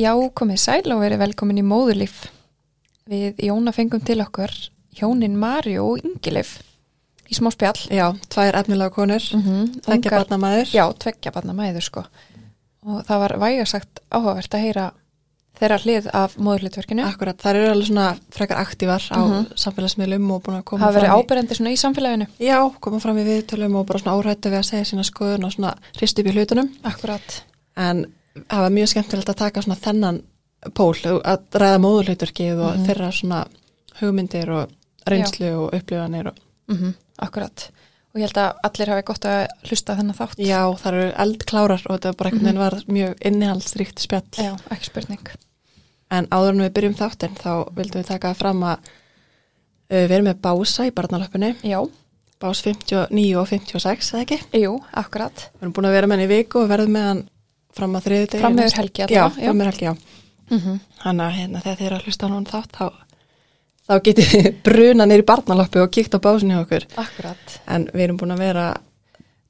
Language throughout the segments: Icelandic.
Já, komið sæl og verið velkomin í móðurlíf. Við Jóna fengum til okkar hjónin Marju og Ingilif í smá spjall. Já, tvær efnilega konur, mm -hmm. tveggja barnamæður. Já, tveggja barnamæður sko. Og það var vægarsagt áhugavert að heyra þeirra hlið af móðurlítverkinu. Akkurat, þær eru alveg svona frekar aktívar á mm -hmm. samfélagsmiðlum og búin að koma Það fram verið í... áberendi svona í samfélaginu. Já, koma fram í viðtölum og bara svona árættu við að segja sína skoðun og svona hrist upp í hlutunum. Akkurat. En það var mjög skemmtilegt að taka svona þennan pól, að ræða móðurlítverkið og Mhm. þeirra svona hugmyndir og reynslu og upplifanir og Mm Akkurat. Og ég held að allir hafi gott að hlusta þennan þátt. Já, það eru eldklárar og þetta bara einhvern veginn var mjög innihaldsríkt spjall. Já, ekki spurning. En áður en við byrjum þáttinn þá vildum við taka fram að uh, við erum með bása í barnalöpunni, Já, bás 59 og 56, eða ekki? jú, akkurat. Við erum búin að vera með hann í viku og verðum með hann fram að þriði degi. Fram yfir helgi allavega, já. fram yfir helgi, já. Mm Þannig að hérna, þegar þið eru að hlusta á hann þátt þá, þá getið þið bruna neyri barnalöpu og kíkt á básinni okkur. Akkurat. En við erum búin að vera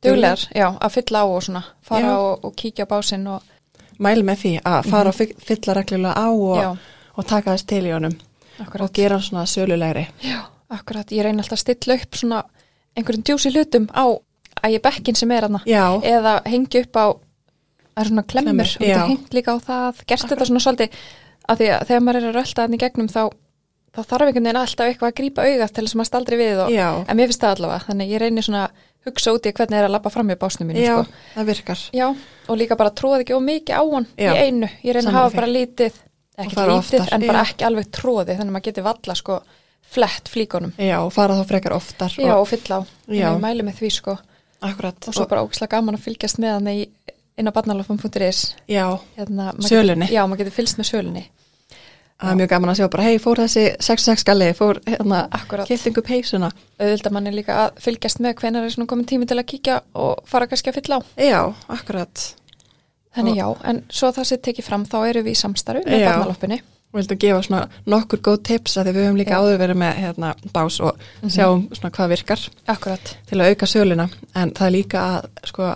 Duglegar, já, að fylla á og svona, fara og, og kíkja á básinn og mæli með því að fara og fyll- fylla reglulega á og, og taka þess til í honum akkurat. og gera hann svona sölulegri. Já, akkurat, ég reyni alltaf að stilla upp svona einhverjum djúsi hlutum á að ég bekkin sem er hana Já, eða hengi upp á að svona klemmur, og þetta hengt líka á það, gerst þetta svona svolítið að því að þegar maður er að rölda þannig gegnum þá, þá þarf einhvern veginn alltaf eitthvað að grípa augað til þess að maður staldri við og, já, en mér finnst það allavega, þannig ég reyni svona að hugsa út í hvernig er að labba fram í básnum mínu já, sko. það virkar. Já, og líka bara tróði ekki of mikið á hann Já. í einu. Ég reyna að hafa því. bara lítið, ekki lítið, oftar, en bara já. ekki alveg tróði, þannig að maður geti valla sko flett flíkonum. Já, og fara þá frekar oftar. Já, og, og fylla á. Þannig ég mæli með því sko. akkurat. Og svo bara ógislega gaman að fylgjast með hann í inn á barnalofum.is. Já, Hérna, Sölunni. Já, maður getur fylgst með sölunni. það er mjög gaman að sjá bara, hei, fór þessi 66 galli, fór hérna, Akkurat. kiptingu peysuna. Auðvitað mann er líka að fylgjast með hvenar er svona komin tími til að kíkja og fara kannski að fylla á. Já, akkurat. Þannig já, en svo það sér tekið fram þá eru við í samstarfi með Já. barnalopunni. Við vildum gefa svona nokkur góð tips að því við höfum líka Já. áður verið með hérna, bás og sjáum svona hvað virkar Akkurat. til að auka söluna. En það er líka að sko,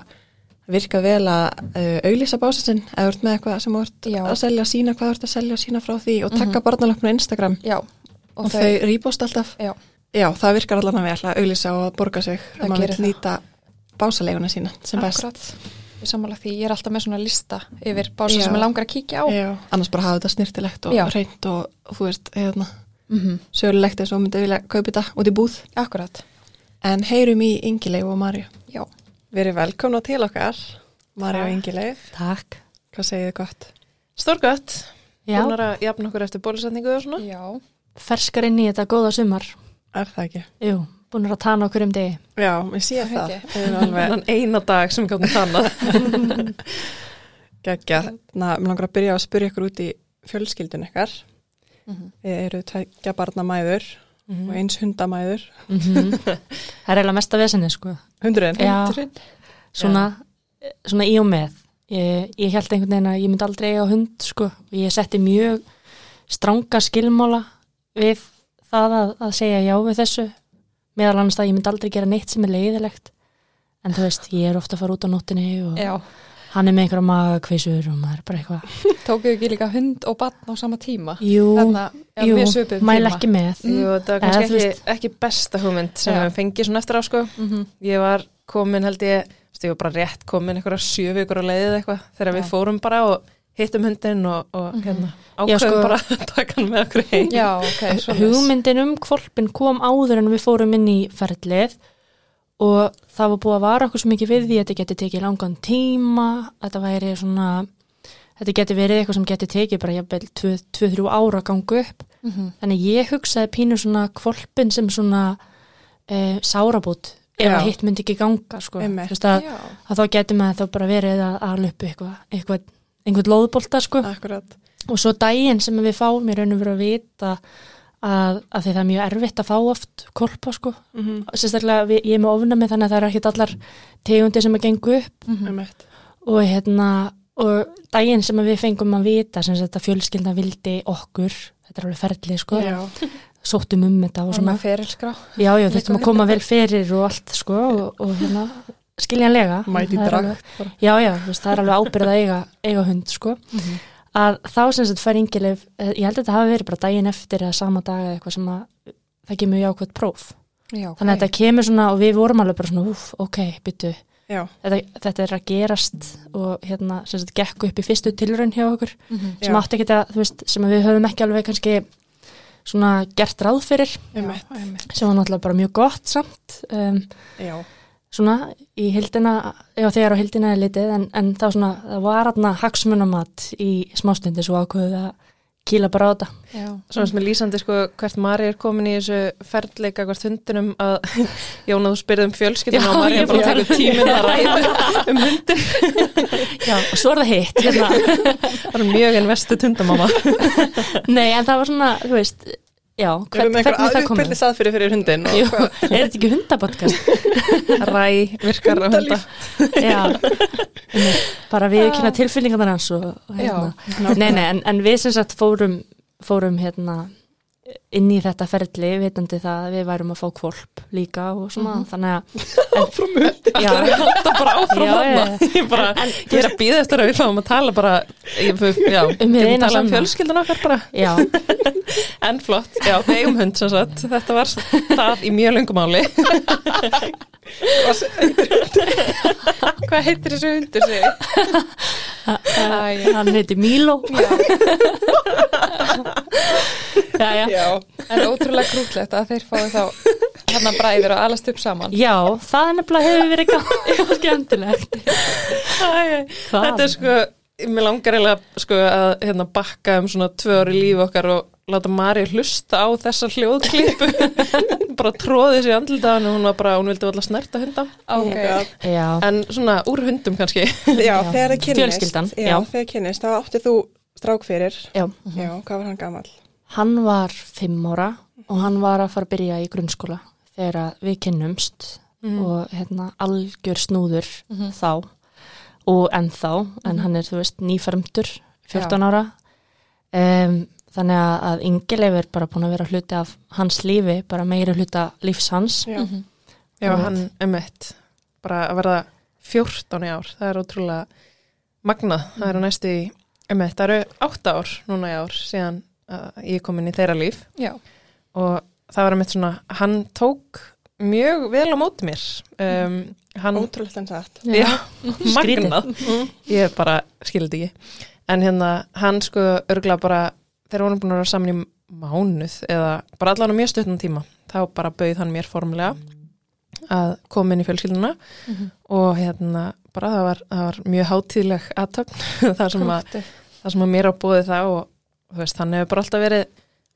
virka vel að uh, auglýsa básinn eða ert með eitthvað sem Já. að selja, sína hvað ert að selja og sína frá því og taka mm barnalöfnum á Instagram Já. og, þau rýpost alltaf. já, Já, það virkar allan að vel að auglýsa og að borga sig Það ef maður nýta básaleguna sína sem best. Akkurat. Ég sammála því, ég er alltaf með svona lista yfir bása sem ég langar að kíkja á. Annars bara hafa þetta snirtilegt og reynd og, og þú veist, hérna, Mm sölulegt eins og myndi vilja kaupa þetta út í búð. Akkurat. En heyrum í Ingileif og Marju. Já. Erum velkomna til okkar, Marju og Ingileif. Takk. Hvað segið þið gott? Stórgött, Já, búin að jafna okkur eftir bólusendingu og svona. Já. ferskar inn í þetta góða sumar. Er það ekki? Jú, búin að tana okkur um degi. Já, ég sé Það það. erum alveg eina dag sem við gáttum þannig. geggja. Na, mér langar að byrja að spyrja ykkur út í fjölskyldun ykkar. Mhm. Þið eru tveggja barnamæður Mhm. og eins hundamæður. Mhm. það er eiginlega mesta vesenni, sko. Hundurinn? Já, svona, svona í og með. Ég, ég held einhvern veginn að ég myndi aldrei eiga hund, sko. Ég setti mjög stranga skilmála við það að, að segja já við þessu. Meðal annars að ég myndi aldrei gera neitt sem er leiðilegt. En þú veist, ég er ofta að fara út á nóttinni og Já. Hann er með einhverja magakveisur og maður er bara eitthvað. Tókuðu ekki líka hund og barn á sama tíma? Jú, Þarna, já, jú, mæl ekki með. Jú, þetta var Eða, kannski þú ekki, ekki besta hugmynd sem við fengið svona eftir á sko. Mhm. Ég var komin held ég, ég var bara rétt komin einhverja sjö vikur á leiðið eitthvað þegar við fórum bara og hittum hundin og, og hérna, Já, ákveðum sko- bara að taka hann með okkur heim. Já, ok, svo Hugmyndin um kvolpin kom áður en við fórum inn í ferlið og það var búið að vara okkur svo mikið við því að þetta geti tekið langan tíma, að þetta væri svona, þetta geti verið eitthvað sem geti tekið bara jafnvel 2-3 ára að ganga upp. Mhm. Þannig ég hugsaði pínu svona kvolpin sem svona e, sárabút ef að hitt myndi ekki ganga, sko. Að, að þá geti maður þá bara verið að ala upp eitthvað, eitthvað, einhvern lóðbolta, sko. Og svo daginn sem við fáum í raun og veru að vita að, að því það er mjög erfitt að fá oft kolpa sko, Mm -hmm. sérstaklega við, ég er með ofnami þannig að það eru ekkit allar tegundir sem að gengu upp. Mhm. og hérna og daginn sem að við fengum að vita sem þetta fjölskylda vildi okkur þetta er alveg ferlið sko Já. sóttum um þetta og Svona. já, já, þurftum að koma vel fyrir og allt sko og, og hérna skiljanlega. Já, já, veist, það er alveg ábyrð að eiga, eiga hund sko. Mhm. Að þá sem þetta fær Ingilif, ég held að þetta hafi verið bara daginn eftir eða sama dag eða eitthvað sem að það kemur jákvæmt próf. Já, Þannig að þetta kemur svona og við vorum alveg bara svona, úf, ok, byttu, þetta, þetta er að gerast og hérna sem þetta gekk upp í fyrstu tilraun hjá okkur Mhm. sem Já. átti ekki að, þú veist, sem við höfum ekki alveg kannski svona gert ráð fyrir. Já, sem var náttúrulega bara mjög gott samt um, Já, svona í hildina, já þegar á hildina er litið en, en þá svona, það var aðna hagsmunamat í smástundi svo ákveðið að kýla bara á þetta Já. Svona sem er lýsandi sko hvert Mari er komin í þessu ferðleika hvert hundinum að Jóna þú spyrði um fjölskylduna Já, og Mari er bara bara- að taka tíminn að ræða um hundin. já, og svo er það hitt hérna. Það er mjög investu hundamama. nei, en það var svona, þú veist já, hvern, hvernig það komið uppbyrði staðfyrir fyrir hundin og Jú, er þetta ekki hundapodcast? Ræ virkar á hunda. Já, bara við kynna tilfinningarnar hans og hérna. Nei, nei, en, en við sem sagt fórum, fórum hérna inn í þetta ferli, vitandi það að við værum að fá kvolp líka og svona, þannig að Áfram hundi Já, Það bara áfram já. Ég, bara, ég er að býða eftir að við fáum að tala bara, ég, já, Um eina tala um sanna. fjölskyldun okkar bara. En flott, já, við eigum hund sem sagt. Þetta var það í mjög löngum máli. Hvað heitir þessu hundur sig? hann heiti Míló Já, já Já, En ótrúlega krútlegt að þeir fái þá hérna bræður og alast upp saman. Já, það er nefnilega hefur verið Hvað? Þetta er sko, mér langar eiginlega sko að hérna bakka um svona tvö ári lífi okkar og láta Mari hlusta á þessa hljóðklippu bara tróði sér andlitaðan og hún var bara, hún vildi alltaf snerta hunda. Ok. já. Já, en svona úr hundum kannski. Já þegar það Fjölskyldan, Já, já. þegar það kynnist, þá áttið þú strák fyrir. Já. Já, hvað var hann gamall? Hann var fimm ára og hann var að fara að byrja í grunnskóla þegar við kynnumst og hérna algjör snúður þá og ennþá. En hann er þú veist nýfermdur 14 ára. Um, þannig að, að Ingileif er bara búin að vera hluti af hans lífi bara meiri hluta lífs hans. Já, Já, Og- hann emitt bara að verða 14 í ár það er ótrúlega magnað. Það eru næstu í, emitt, það eru 8 ár núna í ár síðan uh, ég kom inn í þeirra líf. Já. og það var emitt svona, hann tók mjög vel á móti mér. Um, hann, ótrúlegt en satt. Já, magnað. Ég bara skildi ekki. En hérna, hann sko örgla bara þegar vorum búin að vera saman í mánuð eða bara allan á mjög stutnum tíma þá bara bauð hann mér formulega að koma inn í fjölskylduna og hérna bara það var, það var mjög hátíðleg aðtöfn þar sem að, sem að mér á bóði það og veist, hann hefur bara alltaf verið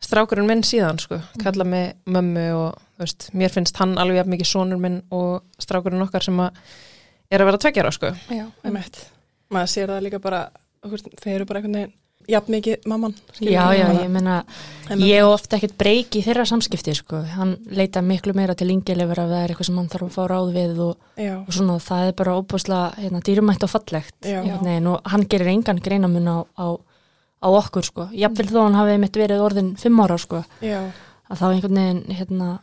strákurinn minn síðan sko, kalla mig mömmu og veist, mér finnst hann alveg jafn mikið sonur minn og strákurinn okkar sem að er að vera tveggjara sko. Já. Einmitt. Maður sér það líka bara þeir eru bara einhvern veginn jafn mikið mamman Já, já, bara- ég meina En- ég ofta ekkert breyki í þeirra samskipti sko. hann leita miklu meira til Ingileifur ef það er eitthvað sem hann þarf að fá ráð við og, og svona það er bara óbúslega hérna, dýrumætt og fallegt og hann gerir engan greinamun á, á, á okkur sko. jafnvel þó hann hafi mitt verið orðin fimm ára sko. já, að þá einhvern veginn hérna,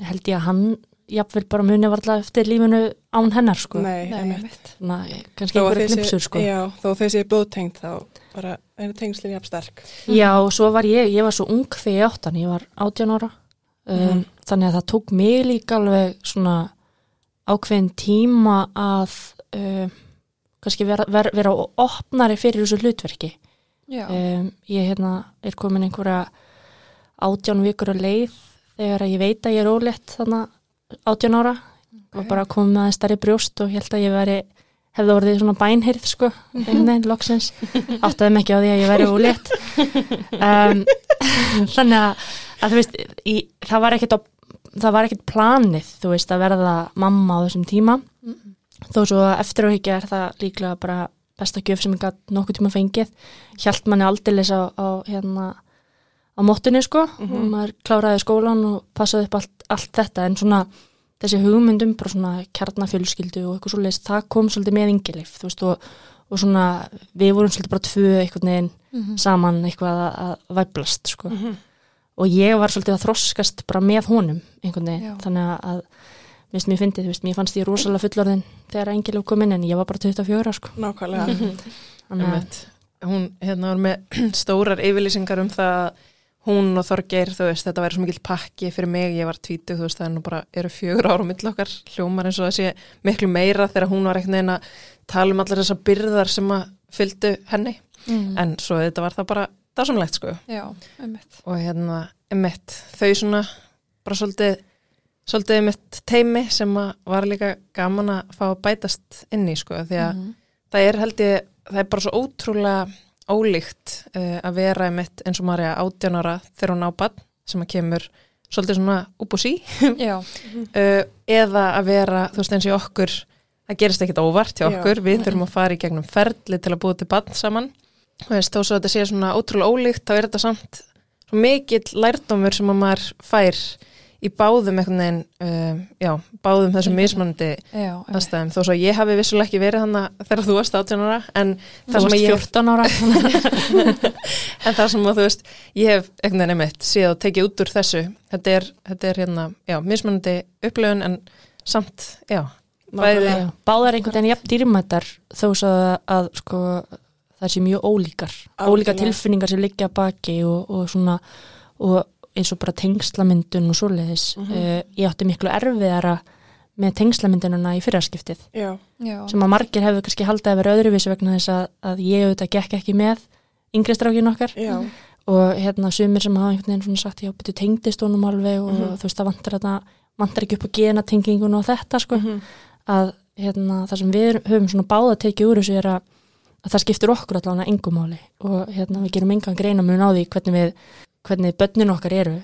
held ég að hann jafnvel bara muni varla eftir lífinu án hennar sko. nei, Nei. Svona, kannski þessi- glimpsur sko. Já, þó þessi er blóðtengt þá bara er tengslinn jafn sterk. Já, og svo var ég, ég var svo ung þegar ég átt hann, ég var 18 ára. Um, Mhm. þannig að það tók mig líka alveg svona ákveðin tíma að um, kannski vera, vera, vera opnari fyrir þessu hlutverki. Um, ég hérna er komin einhverja átján vikur að leið þegar ég veit að ég er ólétt þannig átján ára. Og bara komið með aðeins stærri brjóst og held að ég veri hefði orðið svona bænheyrð sko einhvern veginn, loksins. Áttaði mig ekki á því að ég veri ólétt. Um, þannig að, að þú veist í, það var ekkert það var ekkert planið þú veist að verða mamma á þessum tíma. Þó svo eftir og er það líklega bara besta gjöf sem ég gætt nokkuð tíma fengið. Hjælt manni aldeilis á, á hérna á móttunni sko. Og maður kláraði skólan og passaði upp allt, allt þetta. En svona þessi hugmyndum bara svona kjarnafjölskyldu og eitthvað svoleiðis, það kom svolítið með yngileif þú veist og, og svona við vorum svolítið bara tvö einhvern veginn saman eitthvað að, að væblast sko. Og ég var svolítið að þroskast bara með honum einhvern veginn, Já. þannig að, minnst mér fyndið, þú veist, mér fannst ég rosalega fullorðin þegar engileg kom inn en ég var bara 24 sko. Nákvæmlega. Hún hérna var með stórar yfirlýsingar um það að hún og Þorgeir, þú veist, þetta væri svo mikill pakki fyrir mig, ég var tvítug, þú veist, það er nú bara eru fjögur ára á milli okkar, hljómar eins og það sé miklu meira þegar hún var einhvern veginn að tala um allar þessar byrðar sem að fylgdu henni, mm. en svo þetta var það bara dásamlegt, sko, Já, einmitt og hérna, emitt, þau svona bara svolítið svolítið emitt teimi sem að var líka gaman að fá að bætast inn í, sko, því að Mhm. það er held ég, það er bara svo ótrúlega ólíkt uh, að vera einmitt eins og Marja 18 ára þegar hún á bann sem að kemur svolítið svona upp og sí. Já, uh, eða að vera, þú veist eins og okkur það gerist ekkit óvart hjá Já. okkur. Við þurfum að fara í gegnum ferli til að búa til bann saman. Þú veist, þó svo að þetta sé svona ótrúlega ólíkt þá er þetta samt svo mikill lærdómur sem að maður fær í báðum einhvern veginn uh, já, báðum þessum mismunandi aðstæðum, þó svo að ég hafi vissulega ekki verið þannig þegar þú varst 18 ára en Þú það sem varst að ég 14 ára. En það sem að þú veist, ég hef einhvern veginn einmitt síðan að tekið út úr þessu. Þetta er, þetta er hérna, já, mismunandi upplöfun en samt, já bæði, Já, Báðar einhvern veginn jafn dýrmættar þó svo að, að sko, það sé mjög ólíkar. Algjörlega. ólíkar tilfinningar sem liggja að baki og, og svona og eins og bara tengslamyndun og svoleiðis Mhm. uh, ég átti miklu erfiðara með tengslamyndununa í Já, sem að margir hefur kannski haldið að vera öðruvísi vegna þess að, að ég auðvitað gekk ekki með yngri strákin okkar. Já, og hérna sumir sem hafa einhvern veginn svona sagt já, betur tengdist honum alveg og Mhm. þú veist það vantar, þetta, vantar ekki upp á genatengingun og þetta sko. Mhm. að hérna, það sem við höfum svona báða tekið úr þessu er að, að það skiptir okkur allavega engumáli og hérna, við gerum engan greina mun á því hvernig við hvernig börnin okkar eru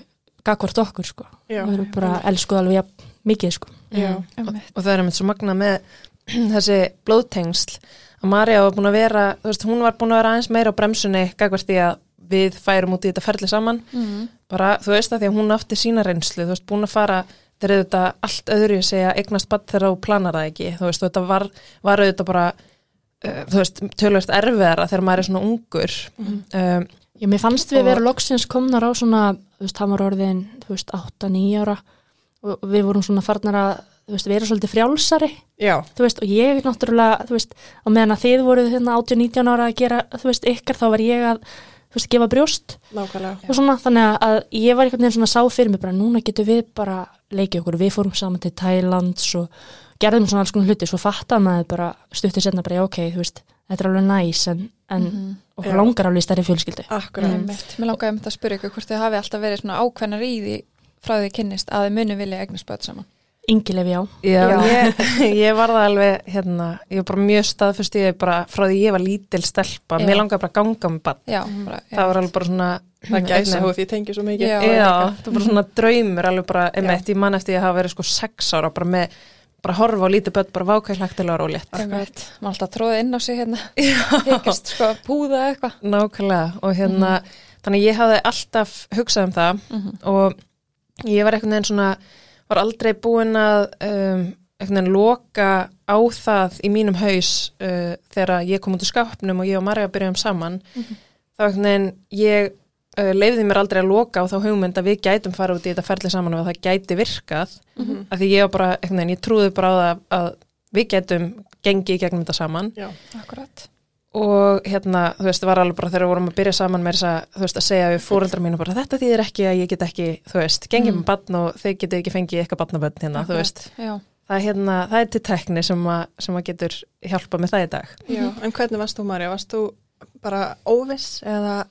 gagvart okkur sko. Já. við erum bara elskuð alveg jafn mikið sko. Já, einmitt. og það er einmitt svo magna með þessi blóðtengsl. Að Marja var búin að vera, veist, hún var búin að vera aðeins meira á bremsunni, gagvart því að við færum út í þetta ferli saman. Mhm. bara, þú veist að því að hún átti sína reynslu, þú veist, búin að fara þeir eru þetta allt öðru að segja eignast bann þegar þú planar það ekki, þú veist, og þetta var, var auðvitað bara uh, þú veist, tölvöld erfiðara þegar maður er svona ungur. Um, Já, mér fannst við Og- vera loksins komnar á svona, þú veist, hann var orðin, þú veist, 8-9 ára og og við vorum svona farnar að, þú veist, vera svolítið frjálsari, já, þú veist, og ég náttúrulega, þú veist, á meðan að þið voruð hérna 18-19 ára að gera, þú veist, ykkar, þá var ég að, þú veist, gefa brjóst. Nákvæmlega. og svona, þannig að- ég var einhvern veginn svona sá fyrir mig bara, núna getum við bara leikið okkur, við fórum saman til Thailands og gerðum svona alls konar hluti, svo fattar maður bara stuttið setna bara, ok, þú veist, þetta er alveg næs, en, en Mhm. og Já. langar alveg stærri fjölskyldu. Akkurat. Einmitt. Mér langaði um þetta að spyrja ykkur hvort þið hafi alltaf verið svona ákveðnar í því frá því kynnist að þið muni vilja eignast börn saman. Já. Já, Já. Ég, ég var það alveg, hérna, ég var bara mjög staðfust í því bara frá því ég var lítil stelpa, Já. mér langaði bara að ganga með bann. Já, bara. Það var alveg bara svona... Það gæsa hóð því tengi svo mikið. Já. Já, það var bara svona draumur alveg bara, emitt, ég man eftir ég hafa verið sko sex ára bara með, bara horfa á lítið börn, bara vákæðlagt til að vera ólétt. Einmitt. Maður alltaf tróði inn á sig hérna, þykist sko púða eitthvað. Nákvæmlega, og hérna, þannig að ég hafði alltaf hugsað um það Mhm. og ég var einhvern veginn svona, var aldrei búin að um, einhvern veginn loka á það í mínum haus uh, þegar ég kom út úr skápnum og ég og Marja byrjuðum saman þá einhvern veginn ég uh, leiði mér aldrei að loka á þá hugmynd að við gætum fara út í þetta ferli saman og að það gæti virkað Mhm. af því ég var bara, veginn, ég trúði bara á það að við gætum gengið í gegnum þetta saman Já, Akkurat. og hérna, þú veist, það var alveg bara þegar við vorum að byrja saman með þess að, þú veist, að segja við fóreldrar mínu bara, þetta þýðir ekki að ég get ekki þú veist, gengið Mm. með batn og þeir getið ekki fengið eitthvað batnabönd hérna, þú veist Já. það er hérna, það er til tekni sem að, sem að getur hjálpa með það í dag já. En hvernig varst þú, Marja? Varst þú bara óviss eða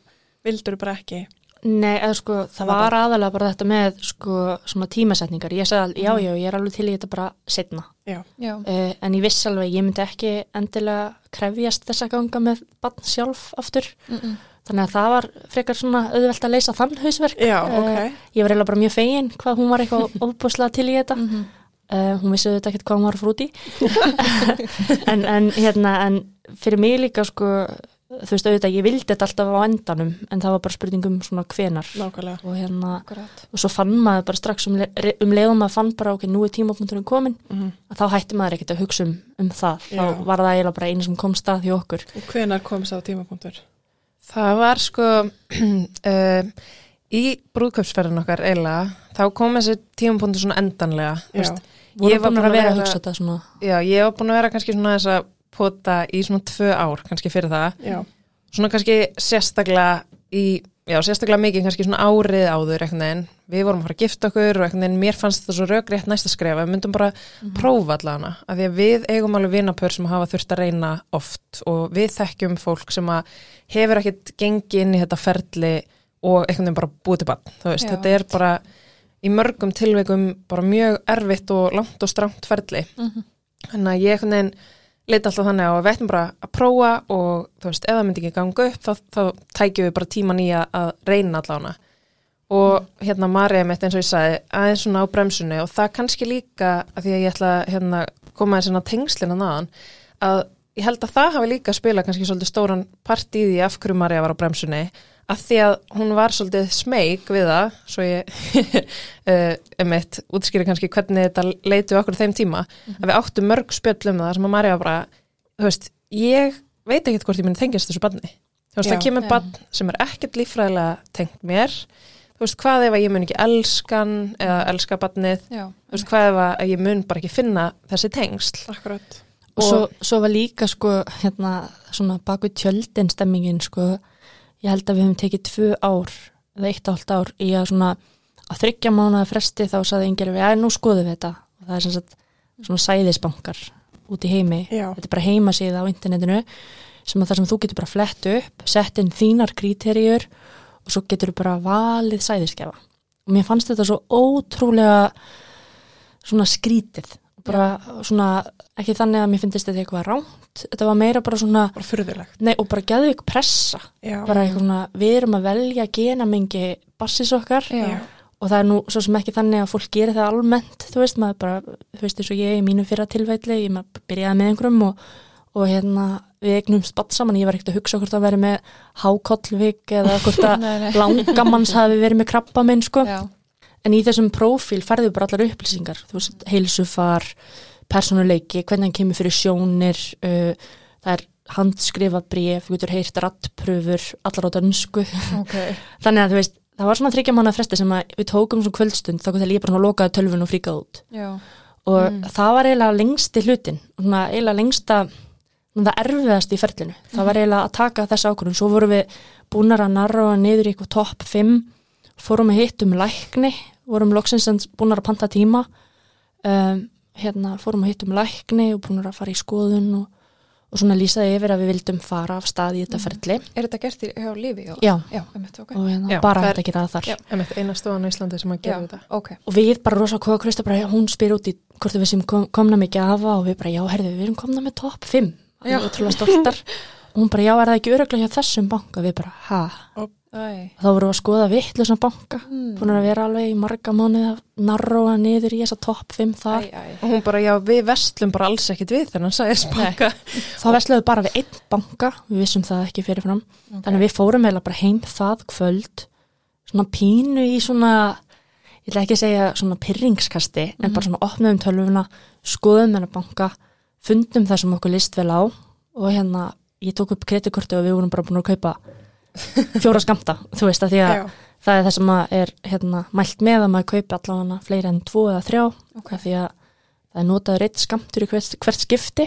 vildur bara ekki? Nei, eða sko, það var var aðalega bara þetta með sko, svona tímasetningar. Ég sagði, alveg, já, já, ég er alveg til í þetta bara setna. Já, Já. Uh, en ég viss alveg, ég myndi ekki endilega krefjast þess að ganga með barn sjálf aftur. Mm -mm. Þannig að það var frekar svona auðvelt að leysa þann hausverk. já, Eh, ok. Ég var eiginlega bara mjög fegin hvað hún var eitthvað ofbúslega til í þetta. Mhm. Uh, hún vissi auðvitað ekkert hvað hún var frúti. en, en, hérna, en fyrir mig líka sko, þú veist auðvitað, ég vildi þetta alltaf á endanum, en það var bara spurningum svona hvenar. Nákvæmlega. Og hérna, Akkurat. og svo fann maður bara strax um, le um leiðum að fann bara ok, nú er tímapunkturinn komin Mm að þá hætti maður ekkert að hugsa um, um það Já. þá var það eiginlega bara einu sem kom stað hjá okkur Og hvenar kom sá tímapunktur? það var sko uh, í brúðköpsferðin okkar eiginlega, þá kom þessi tímapunktur svona endanlega, þú Já, veist voru Ég var búin að vera að hugsa þetta svona já, ég var búin að vera kannski svona þess að pota í svona tvö ár kannski fyrir það. Já, svona kannski sérstaklega í, já, sérstaklega mikið kannski svona árið áður veginn, við vorum að fara að gifta okkur og veginn mér fannst þetta svo rökrétt næsta skref við myndum bara prófa allavega af því að við eigum alveg vinapör sem hafa þurft að reyna oft og við þekkjum fólk sem að hefur ekkit gengið inn í þetta ferli og einhvern veginn bara búið til bann, þú veist, Já. þetta er bara í mörgum tilveikum bara mjög erfitt og langt og strangt ferli. Þannig að ég einhvern veginn leita alltaf þannig að við ættum bara að prófa og þú veist, ef það myndi ekki ganga upp þá, þá tækjum við bara tíman í að, reyna allána og hérna Marja mitt eins og ég sagði aðeins svona á bremsunni og það kannski líka að því að ég ætla að hérna, koma inn á tengslina naðan að ég held að það hafi líka spilað kannski svolítið stóran part í því af hverju Marja var á bremsunni að því að hún var svolítið smeyk við það, svo ég um eitt útskýri kannski hvernig þetta leitu okkur á þeim tíma. Að við áttum mörg spjöll um það sem að Marja bara, þú veist, ég veit ekkert hvort ég muni tengjast þessu barni. Þú veist, Já. það kemur Já. barn sem er ekkert líffræðilega tengt mér. Þú veist, hvað ef að ég mun ekki elskan eða elska barnið, Já, þú veist, hvað ef að ég mun bara ekki finna þessi tengsl? Akkurat. og svo, svo var líka sko hérna svona bakvið tjöldin stemmingin sko ég held að við höfum tekið tvö ár eða eitt og hálft ár í að svona að þryggja mánuða fresti þá saði yngir við að nú skoðum við þetta. Og það er sem sagt svona sæðisbankar út í heimi. Já. þetta er bara heimasíða á internetinu sem að það sem þú getur bara flett upp sett inn þínar kríterjur og svo getur þú bara valið sæðiskefa og mér fannst þetta svo ótrúlega svona skrítið bara svona, ekki þannig að mér finnst þetta eitthvað ránt, þetta var meira bara svona Bara furðulegt. nei, og bara geðu ykkur pressa Já. bara eitthvað svona, við erum að velja genamengi bassis okkar Já. og það er nú svo sem ekki þannig að fólk gerir það almennt, þú veist, maður bara þú veist eins og ég í mínu fyrra tilvætli ég maður byrjaði með einhverjum og, og hérna við eignum spatt saman, ég var ekkert að hugsa hvort að vera með hákollvik eða hvort að langamanns hafi verið með krabba minn sko Já. En í þessum prófíl færðu bara allar upplýsingar, þú veist, heilsufar, persónuleiki, hvernig hann kemur fyrir sjónir, uh, það er handskrifað bréf, þú getur heyrt rattpröfur, allar á dönsku. Ok. Þannig að þú veist, það var svona þryggja mánuða fresti sem að við tókum svona kvöldstund, þá kom þegar ég bara svona lokaði tölvun og fríkað út. Já. Og það var eiginlega lengsti hlutin, svona eiginlega lengsta, svona það erfiðast í ferlinu. Það var eiginlega að taka þessa ákvörðun, svo vorum við búnar að narra niður í eitthvað topp 5, fórum að hittum lækni, vorum loksins sem búnar að panta tíma um, hérna fórum að hittum lækni og búnar að fara í skoðun og, og svona lýsaði yfir að við vildum fara af stað í þetta ferli Er þetta gert í, hjá lífi? Já. já, Já, einmitt, ok. og hérna Já, bara að gera það þar Já. Emmett, eina stofan á Íslandi sem að Já, gera þetta ok. og við bara rosa bara, hún spyr út í hvort við sem kom, komna mikið afa og við bara, já, herðu, við erum komna með topp 5 og Já. og hún bara, já, er það ekki öruglega hjá þessum banka við bara, ha. Þá vorum við að skoða vittlusan banka. Mm. búin að vera alveg í marga mánuð að narróa niður í þessa topp 5 þar. Æ, æ. og hún bara, já, við vestlum bara alls ekkit við þennan sæðisbanka þá versluðu bara við einn banka. Við vissum það ekki fyrirfram Ok. þannig að við fórum eða bara heim það kvöld. Svona pínu í svona ég ætla ekki að segja svona pyrringskasti en bara svona opnaðum tölvuna skoðum hennar banka fundum það sem okkur list vel á. Og hérna ég tók upp kreditkorti og við vorum bara búin að kaupa fjóra skamta, þú veist að því að Já. það er það sem er hérna, mælt með að maður kaupi allavega fleiri en tvo eða þrjá Ok. af því að það er notaður eitt skamtur í hvert, hvert skipti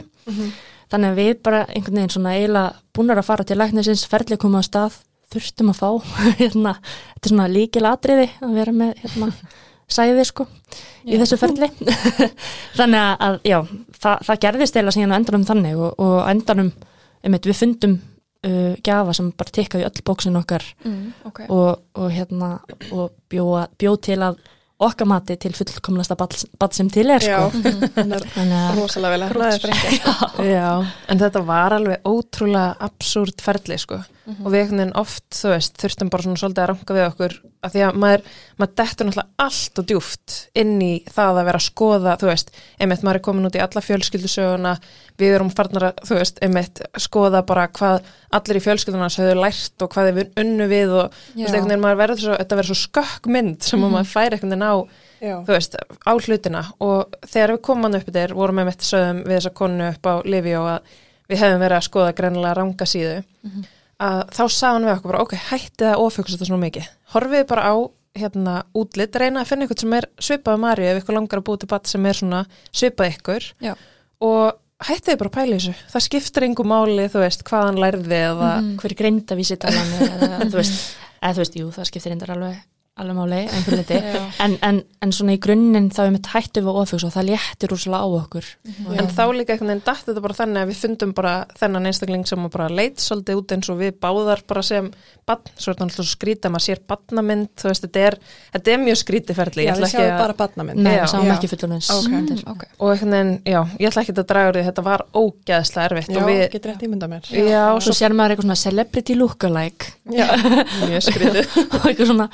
þannig að við bara einhvern veginn svona eiginlega búnar að fara til læknisins ferli koma á stað, þurftum að fá hérna, þetta er svona líkil atriði að vera með hérna sæði sko í Já. þessu ferli þannig að, já, það, það gerðist eiginlega síðan á endanum þannig og, og endanum einmitt, við fundum uh, gjafa sem bara tekkaði öll bóksin okkar Mm, ok. og, og hérna og bjóð bjó til að okkar mati til fullkomnasta bad sem til er sko. er að rosalega vel að. Já, en þetta var alveg ótrúlega absúrt ferli sko og við einhvern veginn oft, þú veist, þurftum bara svona svolítið að ranka við okkur að því að maður, maður dettur náttúrulega allt og djúft inn í það að vera að skoða, þú veist, einmitt maður er komin út í alla fjölskyldusöguna, við erum farnar að, þú veist, einmitt skoða bara hvað allir í fjölskylduna höfðu lært og hvað þeir unnu við og þú veist, einhvern veginn maður verður svo, þetta verður svo skökk mynd sem mm maður fær einhvern veginn á Já. þú veist, á hlutina. Og þegar við komum hann upp þér, vorum við mitt sögum við þessa konu upp á Livi og að við hefum verið að skoða greinilega ranga síðu að þá sagði hann við okkur bara, ok, hætti það ofugsa þetta svona mikið horfið bara á hérna útlit, reyna að finna ykkur sem er svipað Marju ef ykkur langar að búið til bat sem er svona svipað ykkur Já. og hættið bara að pæla þessu það skiptir engu máli, þú veist, hvað hann lærði eða, Mhm. hver er greinda vísitalan eða þú veist, eða þú veist, jú, það skiptir reyndar alveg, alveg máli, einhver liti Já. en, en, en svona í grunninn þá er mitt hættu við ofus og það léttir úrslega á okkur Já. en þá líka einhvern veginn datt þetta bara þannig að við fundum bara þennan einstakling sem bara leit svolítið út eins og við báðar bara sem bann, svo er þetta alltaf svo skrítið að maður sér bannamynd, þú veist, þetta er þetta er mjög skrítið ferli, Já, ég ætla við sjáum að bara badnamynd. Nei, Já. við sáum Já. ekki fullunins Ok. Mm, ok. og einhvern veginn, já, ég ætla ekki að draga úr því þetta var ógeðslega erfitt Já, og við, getur rétt ímynda mér. já, Svo svo sér maður eitthvað svona celebrity lookalike Já, mjög skrítið og eitthvað svona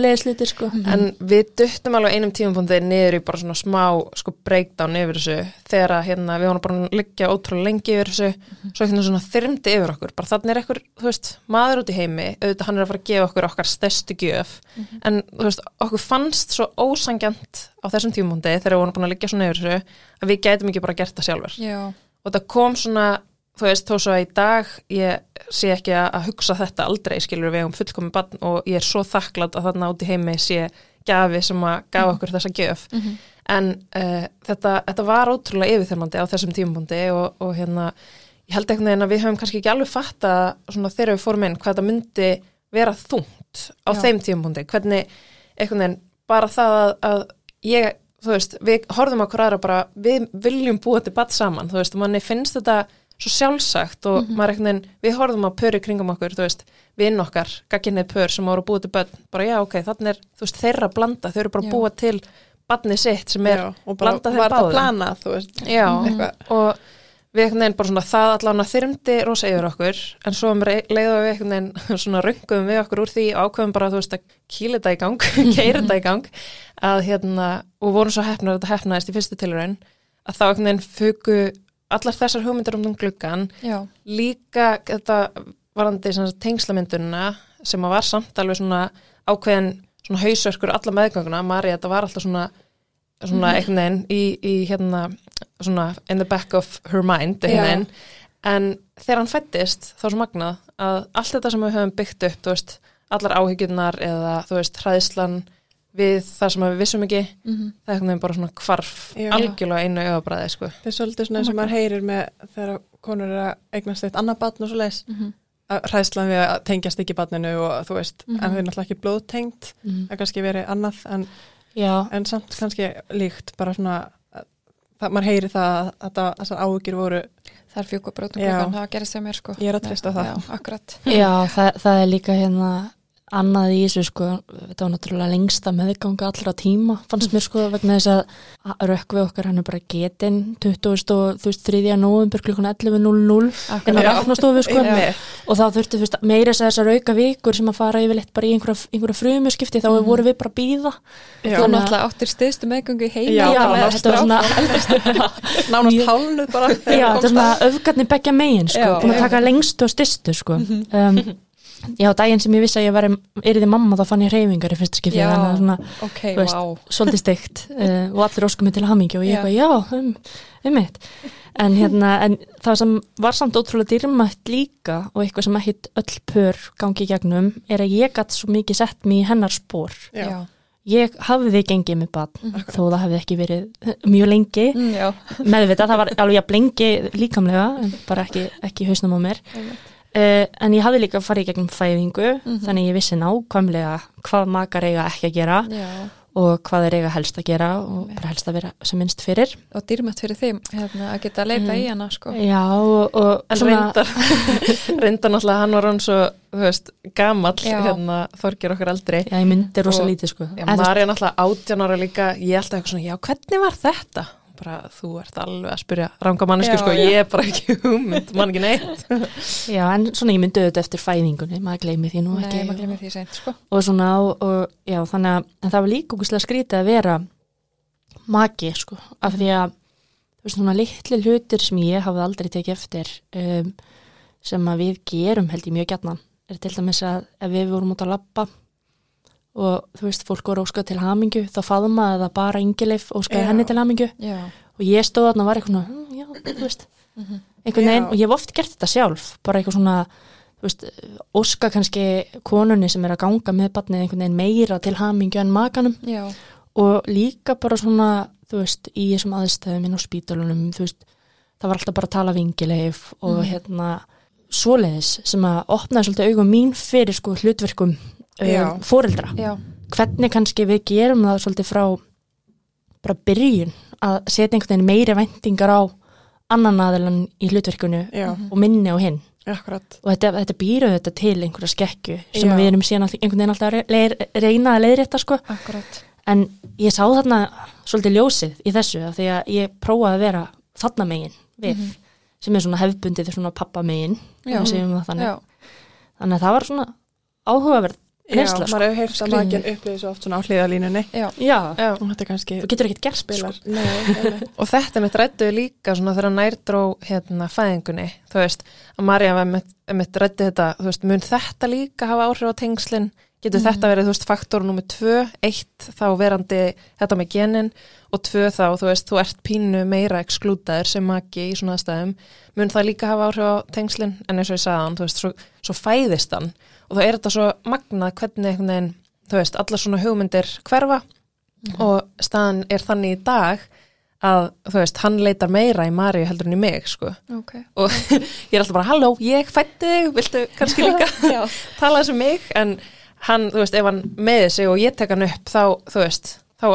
svoleiðis hluti sko. En við duttum alveg einum tímapunktið niður í bara svona smá sko breakdown yfir þessu þegar að hérna við vorum bara að liggja ótrúlega lengi yfir þessu. Svo ekki svona þyrmdi yfir okkur. Bara þannig er ekkur, þú veist, maður út í heimi auðvitað hann er að fara að gefa okkur okkar stærstu gjöf. En þú veist, okkur fannst svo ósangjant á þessum tímapunktið þegar við vorum búin að liggja svona yfir þessu að við gætum ekki bara gert það sjálfur Já, og það kom svona þú veist, þó svo að í dag ég sé ekki að, hugsa þetta aldrei skilur við um fullkomi barn og ég er svo þakklátt að þarna út í heimi sé gafi sem að gafa okkur þessa gjöf. En uh, þetta, þetta var ótrúlega yfirþyrmandi á þessum tímapunkti og, og hérna, ég held veginn að við höfum kannski ekki alveg fatta svona þegar við fórum inn hvað þetta myndi vera þungt á Já. þeim tímapunkti, hvernig einhvern veginn bara það að, að ég, þú veist, við horfum hver aðra bara, við viljum búa til badd saman, þú veist, manni finnst þetta svo sjálfsagt og maður einhvern veginn, við horfum á pöri kringum okkur, þú veist, vinn okkar, gagginnið pör sem voru að búa til börn, bara já, ok, þannig er, þú veist, þeirra blanda, þau eru bara Já. að búa til barnið sitt sem er já, og bara blanda þeim var það báðum. planað, þú veist. Já, Eitthvað. og við einhvern veginn bara svona það allan að þyrmdi rosa yfir okkur en svo um rei- leið og við einhvern veginn svona röngum við okkur úr því og ákveðum bara þú veist að kýla þetta í gang, keira þetta í gang að hérna, og vorum svo hefnar að þetta hefnaðist í fyrstu tilraun að þá veginn fugu allar þessar hugmyndir um gluggan já, líka þetta varandi tengslamyndunina sem að var samt alveg svona ákveðin svona hausverkur alla meðganguna Mari, þetta var alltaf svona svona einhvern veginn í, í hérna svona in the back of her mind einhvern veginn. En þegar hann fættist þá er svo magnað að allt þetta sem við höfum byggt upp veist, allar áhyggjurnar eða þú veist, hræðslan við það sem við vissum ekki Mhm. það er einhvern veginn bara svona hvarf Já. algjörlega einu auðabræði sko. Það er svolítið svona eins og maður heyrir með þegar konur er að eignast eitt annað batn og svo leis. Mhm. Hræðslan við að tengjast ekki batninu og þú veist, Mhm. en þau er náttúrulega ekki blóðtengt. mm. Það kannski verið annað en, en samt kannski líkt bara svona, það, maður heyrir það að þessar áhugir voru, það er Já. klukkan, það gerist hjá mér sko Ég er að treysta á það. Já, akkurat já það, það er líka hérna annað í þessu sko, þetta var náttúrulega lengsta meðganga allra tíma, fannst mér sko vegna þess að rökkvið okkar hann er bara getinn 20. og þú veist 3. november klukkan 11.00 inn á Akkurat. ræknastofu sko og þá þurftu veist, meira þess að þessar auka vikur sem að fara yfirleitt bara í einhverja, einhverja frumuskipti þá Mhm. voru við bara býða. Þú náttúrulega áttir stiðstu meðgöngu í heimi Já, þetta var svona nánast hálnuð bara. Já, þetta er svona öfgarnir beggja megin sko, búin að taka lengstu og stystu sko. Já, daginn sem ég vissi að ég var eriði mamma þá fann ég reyfingar í fyrsta skipti Já. þannig að svona Ok, Þú veist, vá. svolítið steikt uh, og allir óskum mig til hamingju og ég eitthvað, já, um, um mitt. En hérna, en það sem var samt ótrúlega dýrmætt líka og eitthvað sem ekkit öll pör gangi í gegnum er að ég gatt svo mikið sett mig í hennar spór Já. ég hafði gengið með bann þó það hefði ekki verið mjög lengi. Mm, Já, meðvitað, það var alveg að lengi líkamlega, en bara ekki, ekki hausnum á mér uh, en ég hafði líka farið gegnum fæðingu Mhm. þannig ég vissi nákvæmlega hvað makar eiga ekki að gera já. og hvað er eiga helst að gera og bara helst að vera sem minnst fyrir. Og dýrmætt fyrir þeim hérna, að geta að leita í hana sko. Já og, og En reyndar, reyndar náttúrulega hann var hann svo, veist, gamall hérna Þorgir okkar eldri. já, ég myndi rosa lítið sko. Marja náttúrulega átján ára líka, ég held eitthvað svona, já, hvernig var þetta? Bara, þú ert alveg að spyrja ranga mannesku, sko, já. ég er bara ekki hugmynd, man ekki neitt. já, en svona ég myndi auðvitað eftir fæðingunni, maður gleymi því nú Nei, ekki maður glemir því seint sko og svona og, og já, þannig að það var líka okkurslega skrítið að vera maki, sko, af því að svona litli hlutir sem ég hafði aldrei tekið eftir um, sem að við gerum held ég mjög gætnan er til dæmis að ef við vorum út að labba og þú veist, fólk voru óskað til hamingju, þá faðmaði það bara yngileif óskaði henni til hamingju. Já, og ég stóð þarna og var eitthvað svona, "Mm, já, þú veist. Einhvern veginn, og ég hef oft gert þetta sjálf bara eitthvað svona þú veist, óska kannski konunni sem er að ganga með barnið einhvern veginn meira til hamingju en makanum. Já, og líka bara svona þú veist, í þessum aðstæðum inn á spítalunum þú veist, það var alltaf bara að tala vingileif og hérna svoleiðis sem að opnaði svolítið augum mín fyrir sko hlutverkum. Um, fóreldra hvernig kannski við gerum það svolítið frá bara byrjun að setja einhvern veginn meiri væntingar á annan aðelan í hlutverkunu Já, og minni á hinn. Akkurat. og þetta, þetta býru þetta til einhverja skekju sem við erum síðan alltaf, einhvern veginn alltaf að leir, reyna að leiðrétta sko. Akkurat. En ég sá þarna svolítið ljósið í þessu af því að ég prófaði að vera þarna megin við sem er svona hefbundið svona pappa megin Já. þannig. Já, þannig að það var svona áhugaverð Já, reynsla sko. maður hefur heyrt að maður upplýði svo oft svona á hliðalínunni. já, Já, Já. Og þetta er kannski þú getur ekkert gert spilar. sko. Nei. Og þetta mitt rættuði líka svona þegar nærdró hérna fæðingunni, þú veist, að Marja var mitt, rætti þetta, þú veist, mun þetta líka hafa áhrif á tengslinn? Getur þetta verið, þú veist, faktor nummið tvö, eitt þá verandi þetta með genin og tvö þá, þú veist, þú ert pínu meira eksklútaður sem maki í svona stæðum, mun það líka hafa áhrif á tengslinn, en eins og ég sagði hann, þú veist, svo, svo fæðist hann og þá er þetta svo magnað hvernig veginn, þú veist, allar svona hugmyndir hverfa og staðan er þannig í dag að, þú veist, hann leitar meira í Maríu heldur en í mig, sko. Ok. Og ég er alltaf bara, halló, ég fætti þig viltu kannski líka tala þessu mig, en hann, þú veist, ef hann meði sig og ég tek hann upp þá, þú veist, þá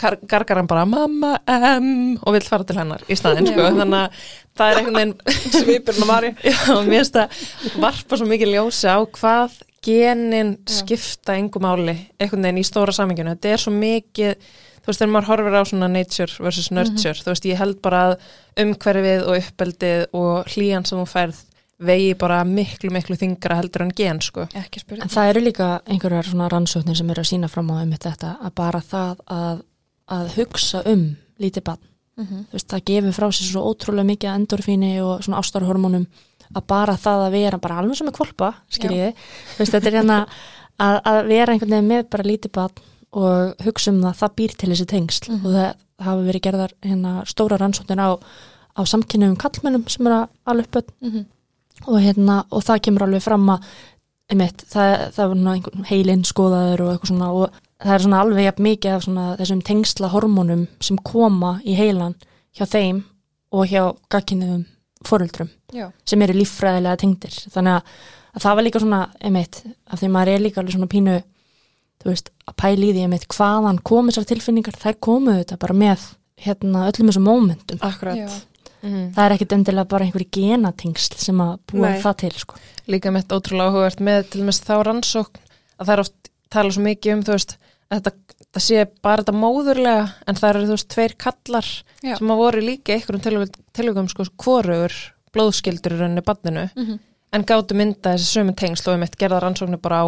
gargar hann bara, mamma, em og vill fara til hennar í staðinn, sko þannig að það er einhvern veginn Svipurinn á Maríu. Já, mér finnst að varpa svo mikið ljósi á hvað genin skipta engum máli einhvern veginn í stóra saminginu. Þetta er svo mikið, þú veist, þegar maður horfir á svona nature versus nurture, þú veist, ég held bara að umhverfið og uppeldið og hlýjan sem þú færð vegi bara miklu, miklu þingra heldur en gen, sko. En það eru líka einhverjar svona rannsóknir sem eru að sína fram á um þetta að bara það að, að hugsa um lítið barn, Mhm. þú veist, það gefur frá sér svo ótrúlega mikið endorfíni og svona ástarhormónum að bara það að vera bara alveg sem er kvolpa, skiljiði þetta er hérna að, að vera einhvern veginn með bara lítið barn og hugsa um það, það býr til þessi tengsl. Og það hafa verið gerðar hérna stóra rannsóknir á, á samkynnum kallmennum sem eru að alveg upp Mhm. og, hérna, og það kemur alveg fram að einmitt, það, það var einhvern heilinn skoðaður og eitthvað svona og það er svona alveg jafn mikið af svona þessum tengsla hormónum sem koma í heilan hjá þeim og hjá gagkinnum foreldrum Já, sem eru líffræðilega tengdir þannig að, að það var líka svona einmitt, af því maður er líka alveg svona pínu þú veist, að pæli í því einmitt hvaðan komu þessar tilfinningar, þær komu þetta bara með hérna öllum þessum mómentum Akkurat. já, Mm. það er ekkit endilega bara einhverju genatengsl sem að búa Nei. það til sko. Líka mitt ótrúlega áhugavert með til dæmis þá rannsókn að það er oft tala svo mikið um, þú veist, þetta, það sé bara þetta móðurlega en það eru, þú veist, tveir kallar Já. sem að voru líka einhverjum tilvægum sko hvorugur blóðskildur í rauninni banninu Mhm. en gátu mynda þessi sömu tengsl og einmitt gerða rannsóknir bara á,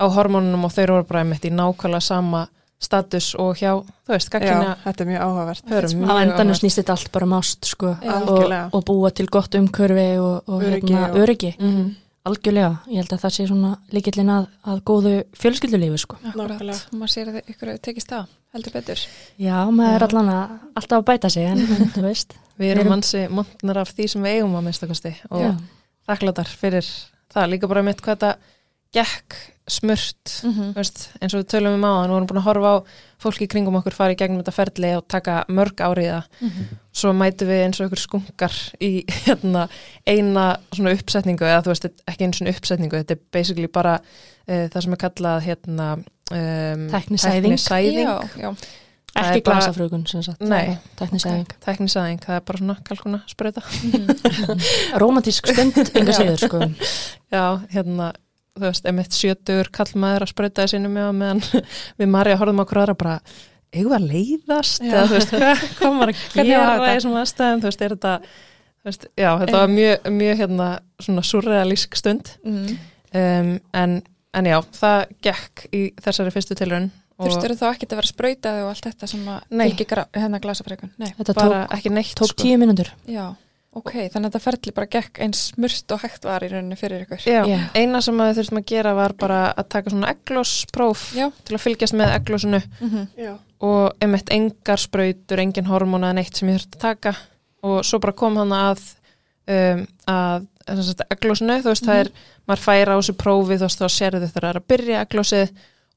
á hormónunum og þeir voru bara einmitt í nákvæmlega sama status og hjá, þú veist, Já, gagginja þetta er mjög áhugavert. á endanum snýst þetta allt bara um ást sko, og, og búa til gott umkörfi og, og Öryggi hérna, og- öryggi Mm algjörlega, ég held að það sé svona líkillin að, að góðu fjölskyldulífi sko. Nákvæmlega. maður sér að ykkur tekist það heldur betur já, maður er Já. allan að alltaf að bæta sig en, þú veist Við erum erum- mansi montnar af því sem við eigum að minnstakosti og já. þakkláttar fyrir það líka bara mitt hvað þetta gekk smurt Mhm. Þú veist, eins og við tölum um áðan, við vorum búin að horfa á fólki kringum okkur fara í gegnum þetta ferli og taka mörg áriða Mhm. svo mætum við eins og ykkur skunkar í hérna, eina svona uppsetningu eða þú veist, ekki einu svona uppsetningu þetta er basically bara uh, það sem er kallað hérna um, Tæknisæðing. tæknisæðing. Já, já, Það ekki glasafrögun sem sagt Nei. teknisæðing, tæknisæðing, það er bara svona kalkuna spröta romantísk stund enga Já. síður sko Já, hérna, þú veist, emitt sjötur kallmaður að sprauta þessi með á meðan við Marja horfum á hverjara bara eigum við að leiðast? Já. eða þú veist, hvað, hvað maður að var gera í þessum aðstæðum, þú veist, er þetta þú veist, já, þetta var mjög, mjög hérna svona surrealísk stund. Mm. um, en, en já, það gekk í þessari fyrstu tilraun og Þurftur þá ekki að vera sprautað og allt þetta sem að gra- hérna glasafrækun Nei, þetta bara tók, ekki neitt tók sko. tíu mínútur. Já, ok, þannig að þetta ferli bara gekk eins smurt og hægt var í rauninni fyrir ykkur Já, Já. eina sem að við þurftum að gera var bara að taka svona eglóspróf Já. til að fylgjast með eglósinu Mhm. Já. og einmitt engar sprautur, engin hormóna en eitt sem ég þurfti að taka og svo bara kom hann að um, að eglósinu, þú veist það er maður færa á þessu prófi þú veist þá sérðu það er að byrja eglósið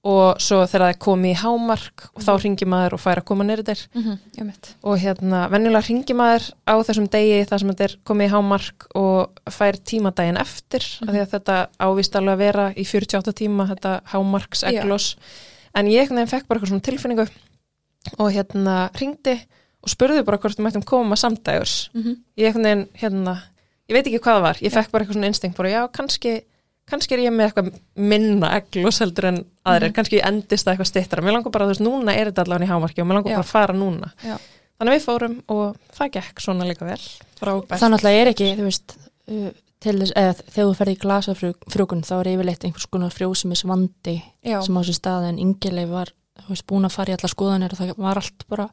og svo þegar það er komið í hámark og þá ringi maður og fær að koma neyrir þér. Mm -hmm. og hérna venjulega ringi maður á þessum degi þar sem þetta er komið í hámark og fær tímadaginn eftir af því að þetta ávist alveg að vera í 48 tíma þetta hámarks eglos en ég veginn fekk bara eitthvað svona tilfinningu og hérna ringdi og spurði bara hvort við mættum koma samdægurs. Mm -hmm. ég veginn hérna ég veit ekki hvað það var, ég fekk bara eitthvað svona instinkt bara já, kannski, kannski er ég með eitthvað minna eglos heldur en aðrir Mhm. kannski endist það eitthvað stittra mér langar bara, þú veist, núna er þetta allavega í hámarki og mér langar Já. bara að fara núna Já. þannig að við fórum og það gekk svona líka vel Frábært. Það náttúrulega er ekki, þú veist, uh, þess, eða þegar þú ferði í glasafrjókun þá er yfirleitt einhvers konar frjósumis vandi já, sem á þessu stað en yngileg var, þú veist, búin að fara í alla skoðanir og það var allt bara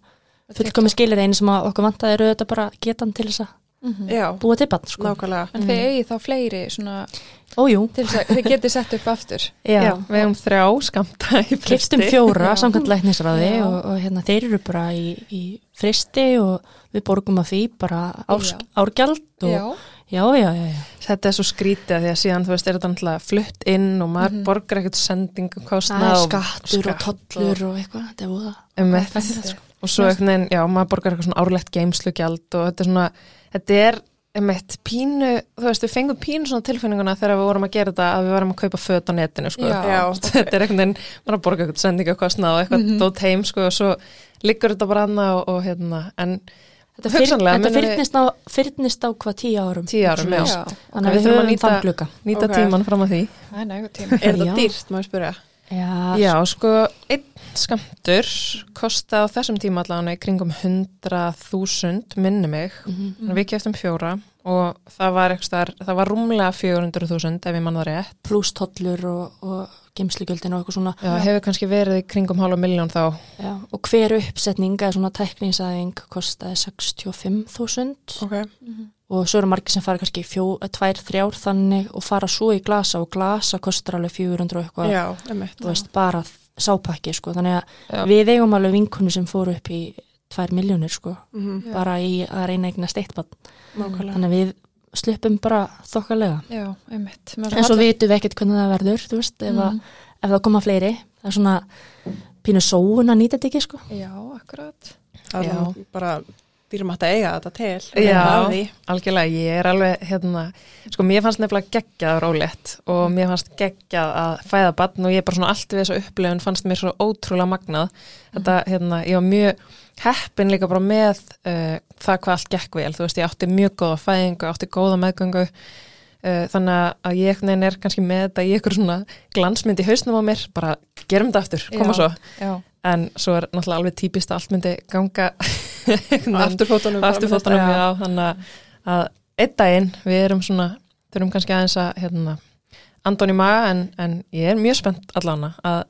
fullkomi skilir einu sem að okkur vantaði að mm Já, búa til bann, sko. nákvæmlega. en þið eigið þá fleiri svona Ójú, til þess að þið getið sett upp aftur já, Já, við hefum þrjá skamta fristi. fjóra Já. samkvæmt læknisráði Já. og, og hérna þeir eru bara í, í fristi og við borgum að því bara árs, árgjald og já, já, já, já, já. Þetta er svo skrítið af því að síðan, þú veist, er þetta náttúrulega flutt inn og maður Mhm. borgar ekkert sendingukostna Það er og skattur og tollur og eitthvað, þetta er búða um Þetta það, sko. Og svo einhvern veginn, já, maður borgar eitthvað svona árlegt geimslugjald og þetta er svona, þetta er um eitt pínu, þú veist, við fengum pínu svona tilfinninguna þegar við vorum að gera þetta að við varum að kaupa föt á netinu, sko Já. Já, þetta er veginn, maður að borga eitthvað sendingakostna og eitthvað Mhm. dót heim, sko, og svo liggur þetta bara annað og, og hérna, en Þetta, fyr, Hugsanlega þetta munum við- fyrnist, á, á hvað tíu árum Tíu árum, já. já, Þannig að við þurfum að nýta- þann glugga nýta Ok. tíman fram að því. er nægur tíma er þetta dýrt, ég spyrja? Já, Já, sko, einn skamtur kosta á þessum tíma allavega í kringum 100.000 minni mig. Mhm. Mm. Við keftum fjóra og það var, ekstar, það var rúmlega 400.000 ef ég mann það rétt. pluss tollur og, og geimslugjöldin og eitthvað svona Já, hefur kannski verið í kringum hálfa miljón þá. Já, og hver uppsetning eða svona tækningsæðing kostaði 65.000 Ok. Og svo eru margir sem fara kannski fjó, tvær, þrjár þannig og fara svo í glasa og glasa kostar alveg 400 og eitthvað Já, emmitt. þú veist, bara sápakki sko. þannig að Já. við eigum alveg vinkunni sem fóru upp í tvær miljónir sko, Mm Já. bara í að reyna eigna steittbann Nákvæmlega. þannig að við sluppum bara þokkalega já, einmitt en svo vitum við ekkert hvernig það verður þú veist, ef, að, mm. ef það koma fleiri það er svona pínu sóun að nýta þetta ekki sko já, akkurat Já. bara dýrum að eiga þetta til. Já. Því. Algjörlega, ég er alveg, hérna, sko, mér fannst nefnilega geggjað rólegt og mér fannst geggjað að fæða barn og ég bara svona allt við þessu upplifun fannst mér svo ótrúlega magnað. Þetta, hérna, ég var mjög heppin líka bara með uh, það hvað allt gekk vel. Þú veist, ég átti mjög góða fæðingu, átti góða meðgöngu, uh, þannig að ég veginn er kannski með þetta í ykkur svona glansmynd í hausnum á mér, bara gerum þetta aftur, koma Já. svo. já, En svo er náttúrulega alveg típist að allt myndi ganga Afturfótunum. afturfótunum já, þannig að- einn daginn við erum svona, þurfum kannski aðeins að hérna, andon í maga en, en ég er mjög spennt allána að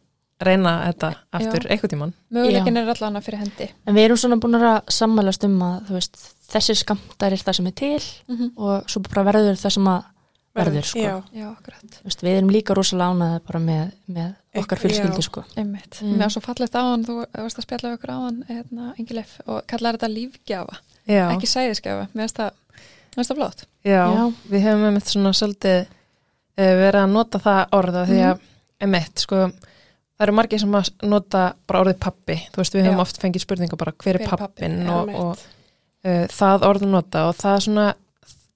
reyna þetta aftur eitthvað tíman möguleikin er allan að fyrir hendi en við erum svona búin að sammælast um að veist, þessir skamtar er það sem er til mm -hmm. og svo bara verður það sem að verður sko. Já. já, akkurat veist, við erum líka rosalega ánaði bara með, með okkar fjölskyldi sko. einmitt, Mm. mér var svo fallegt áðan þú varst að spjalla við okkur áðan hérna, Ingilef, og kallar þetta lífgjafa já, ekki sæðisgjafa, mér finnst það mér finnst það flott. Já, Já. við hefum einmitt svona svolítið uh, verið að nota það orða því að einmitt, sko það eru margir sem að nota bara orðið pappi þú veist, við höfum Já. oft fengið spurninga bara hver er Hver er pappin og, og uh, það orð nota. Og það er svona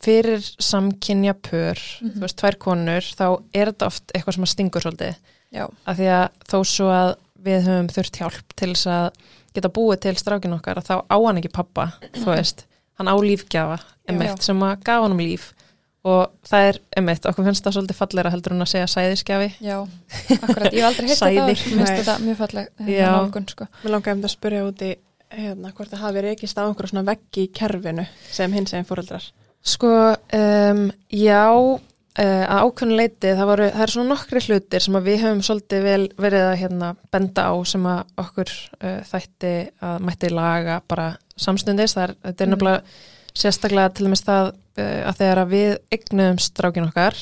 fyrir samkynja pör, Mhm. þú veist, tvær konur þá er þetta oft eitthvað sem að stingur svolítið já, af því að þó svo að við höfum þurft hjálp til þess að geta búið til strákin okkar að þá á hann ekki pappa, þú veist. Hann á lífgjafa, emitt, sem að gaf hann um líf. Og það er emitt, okkur finnst það svolítið falleira heldur en að segja sæðisgjafi. Já, akkurat. Ég hef aldrei heitt þetta mér finnst þetta mjög falleg Já. hérna nálgun, sko. Mér langaði um þetta að spyrja út í hérna, hvort það hafi reykist á einhverju svona veggi í kerfinu sem hins eginn fóreldrar. Sko, um, já, að ákveðin leiti, það, voru, það er svona nokkri hlutir sem að við höfum svolítið vel verið að hérna, benda á sem að okkur uh, þætti að mætti laga bara samstundis. Það er, er Mm. nefnilega sérstaklega til dæmis það uh, að þegar að við eignuðum strákin okkar,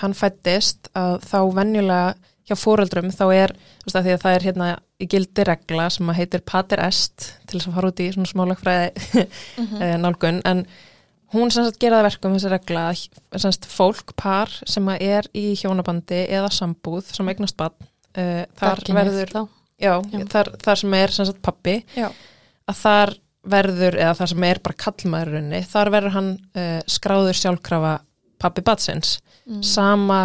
hann fættist að þá venjulega hjá fóreldrum þá er, veist að því að það er hérna í gildi regla sem að heitir pater est til þess að fara út í svona smálagfræði Mhm. eh, nálgun en hún sagt gera það verkum þessi regla sagt fólk, par sem er í hjónabandi eða sambúð sem eignast bann uh, þar verður já. Þar, þar sem er sagt pappi Já. að þar verður, eða þar sem er bara kallmaðurinni, þar verður hann uh, skráður sjálfkrafa pappi batsins, Mm. sama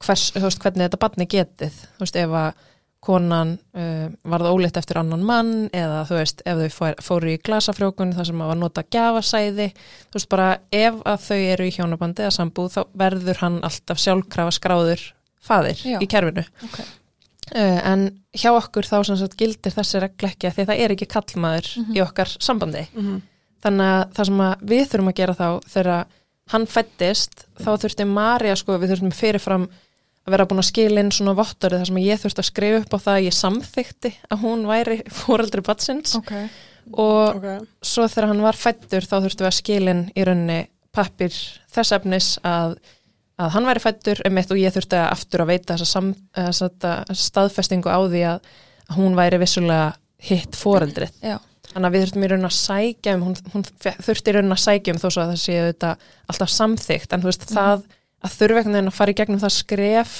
hvers, veist, hvernig þetta batni getið þú veist, ef að konan uh, varð óleitt eftir annan mann eða þú veist, ef þau fór, fóru í glasafrjókun þar sem að var nota gjafasæði þú veist, bara ef að þau eru í hjónabandi eða sambúð, þá verður hann alltaf sjálfkrafa skráður faðir Já. í kerfinu Ok. Uh, en hjá okkur þá sem sagt gildir þessi að því að það er ekki kallmaður Mhm. í okkar sambandi. Mhm. Þannig að það sem að við þurfum að gera þá þegar hann fættist þá þurfti Marja sko, við þurftum fyrirfram að vera búin að skila inn svona vottorið þar sem ég þurfti að skrifa upp á það að ég samþykti að hún væri fóreldri batsins Ok. og Ok. svo þegar hann var fættur þá þurftum við að skilin í rauninni pappir þess efnis að, að hann væri fættur emitt og ég þurfti að aftur að veita þessa, sam, þessa staðfestingu á því að, að hún væri vissulega hitt foreldrið. Já. Þannig að við þurftum í rauninni að sækja um, hún, hún þurfti í rauninni að sækja um þó svo að það séu þetta alltaf samþygt en þú veist það að þurfa einhvern veginn að fara í gegnum það skref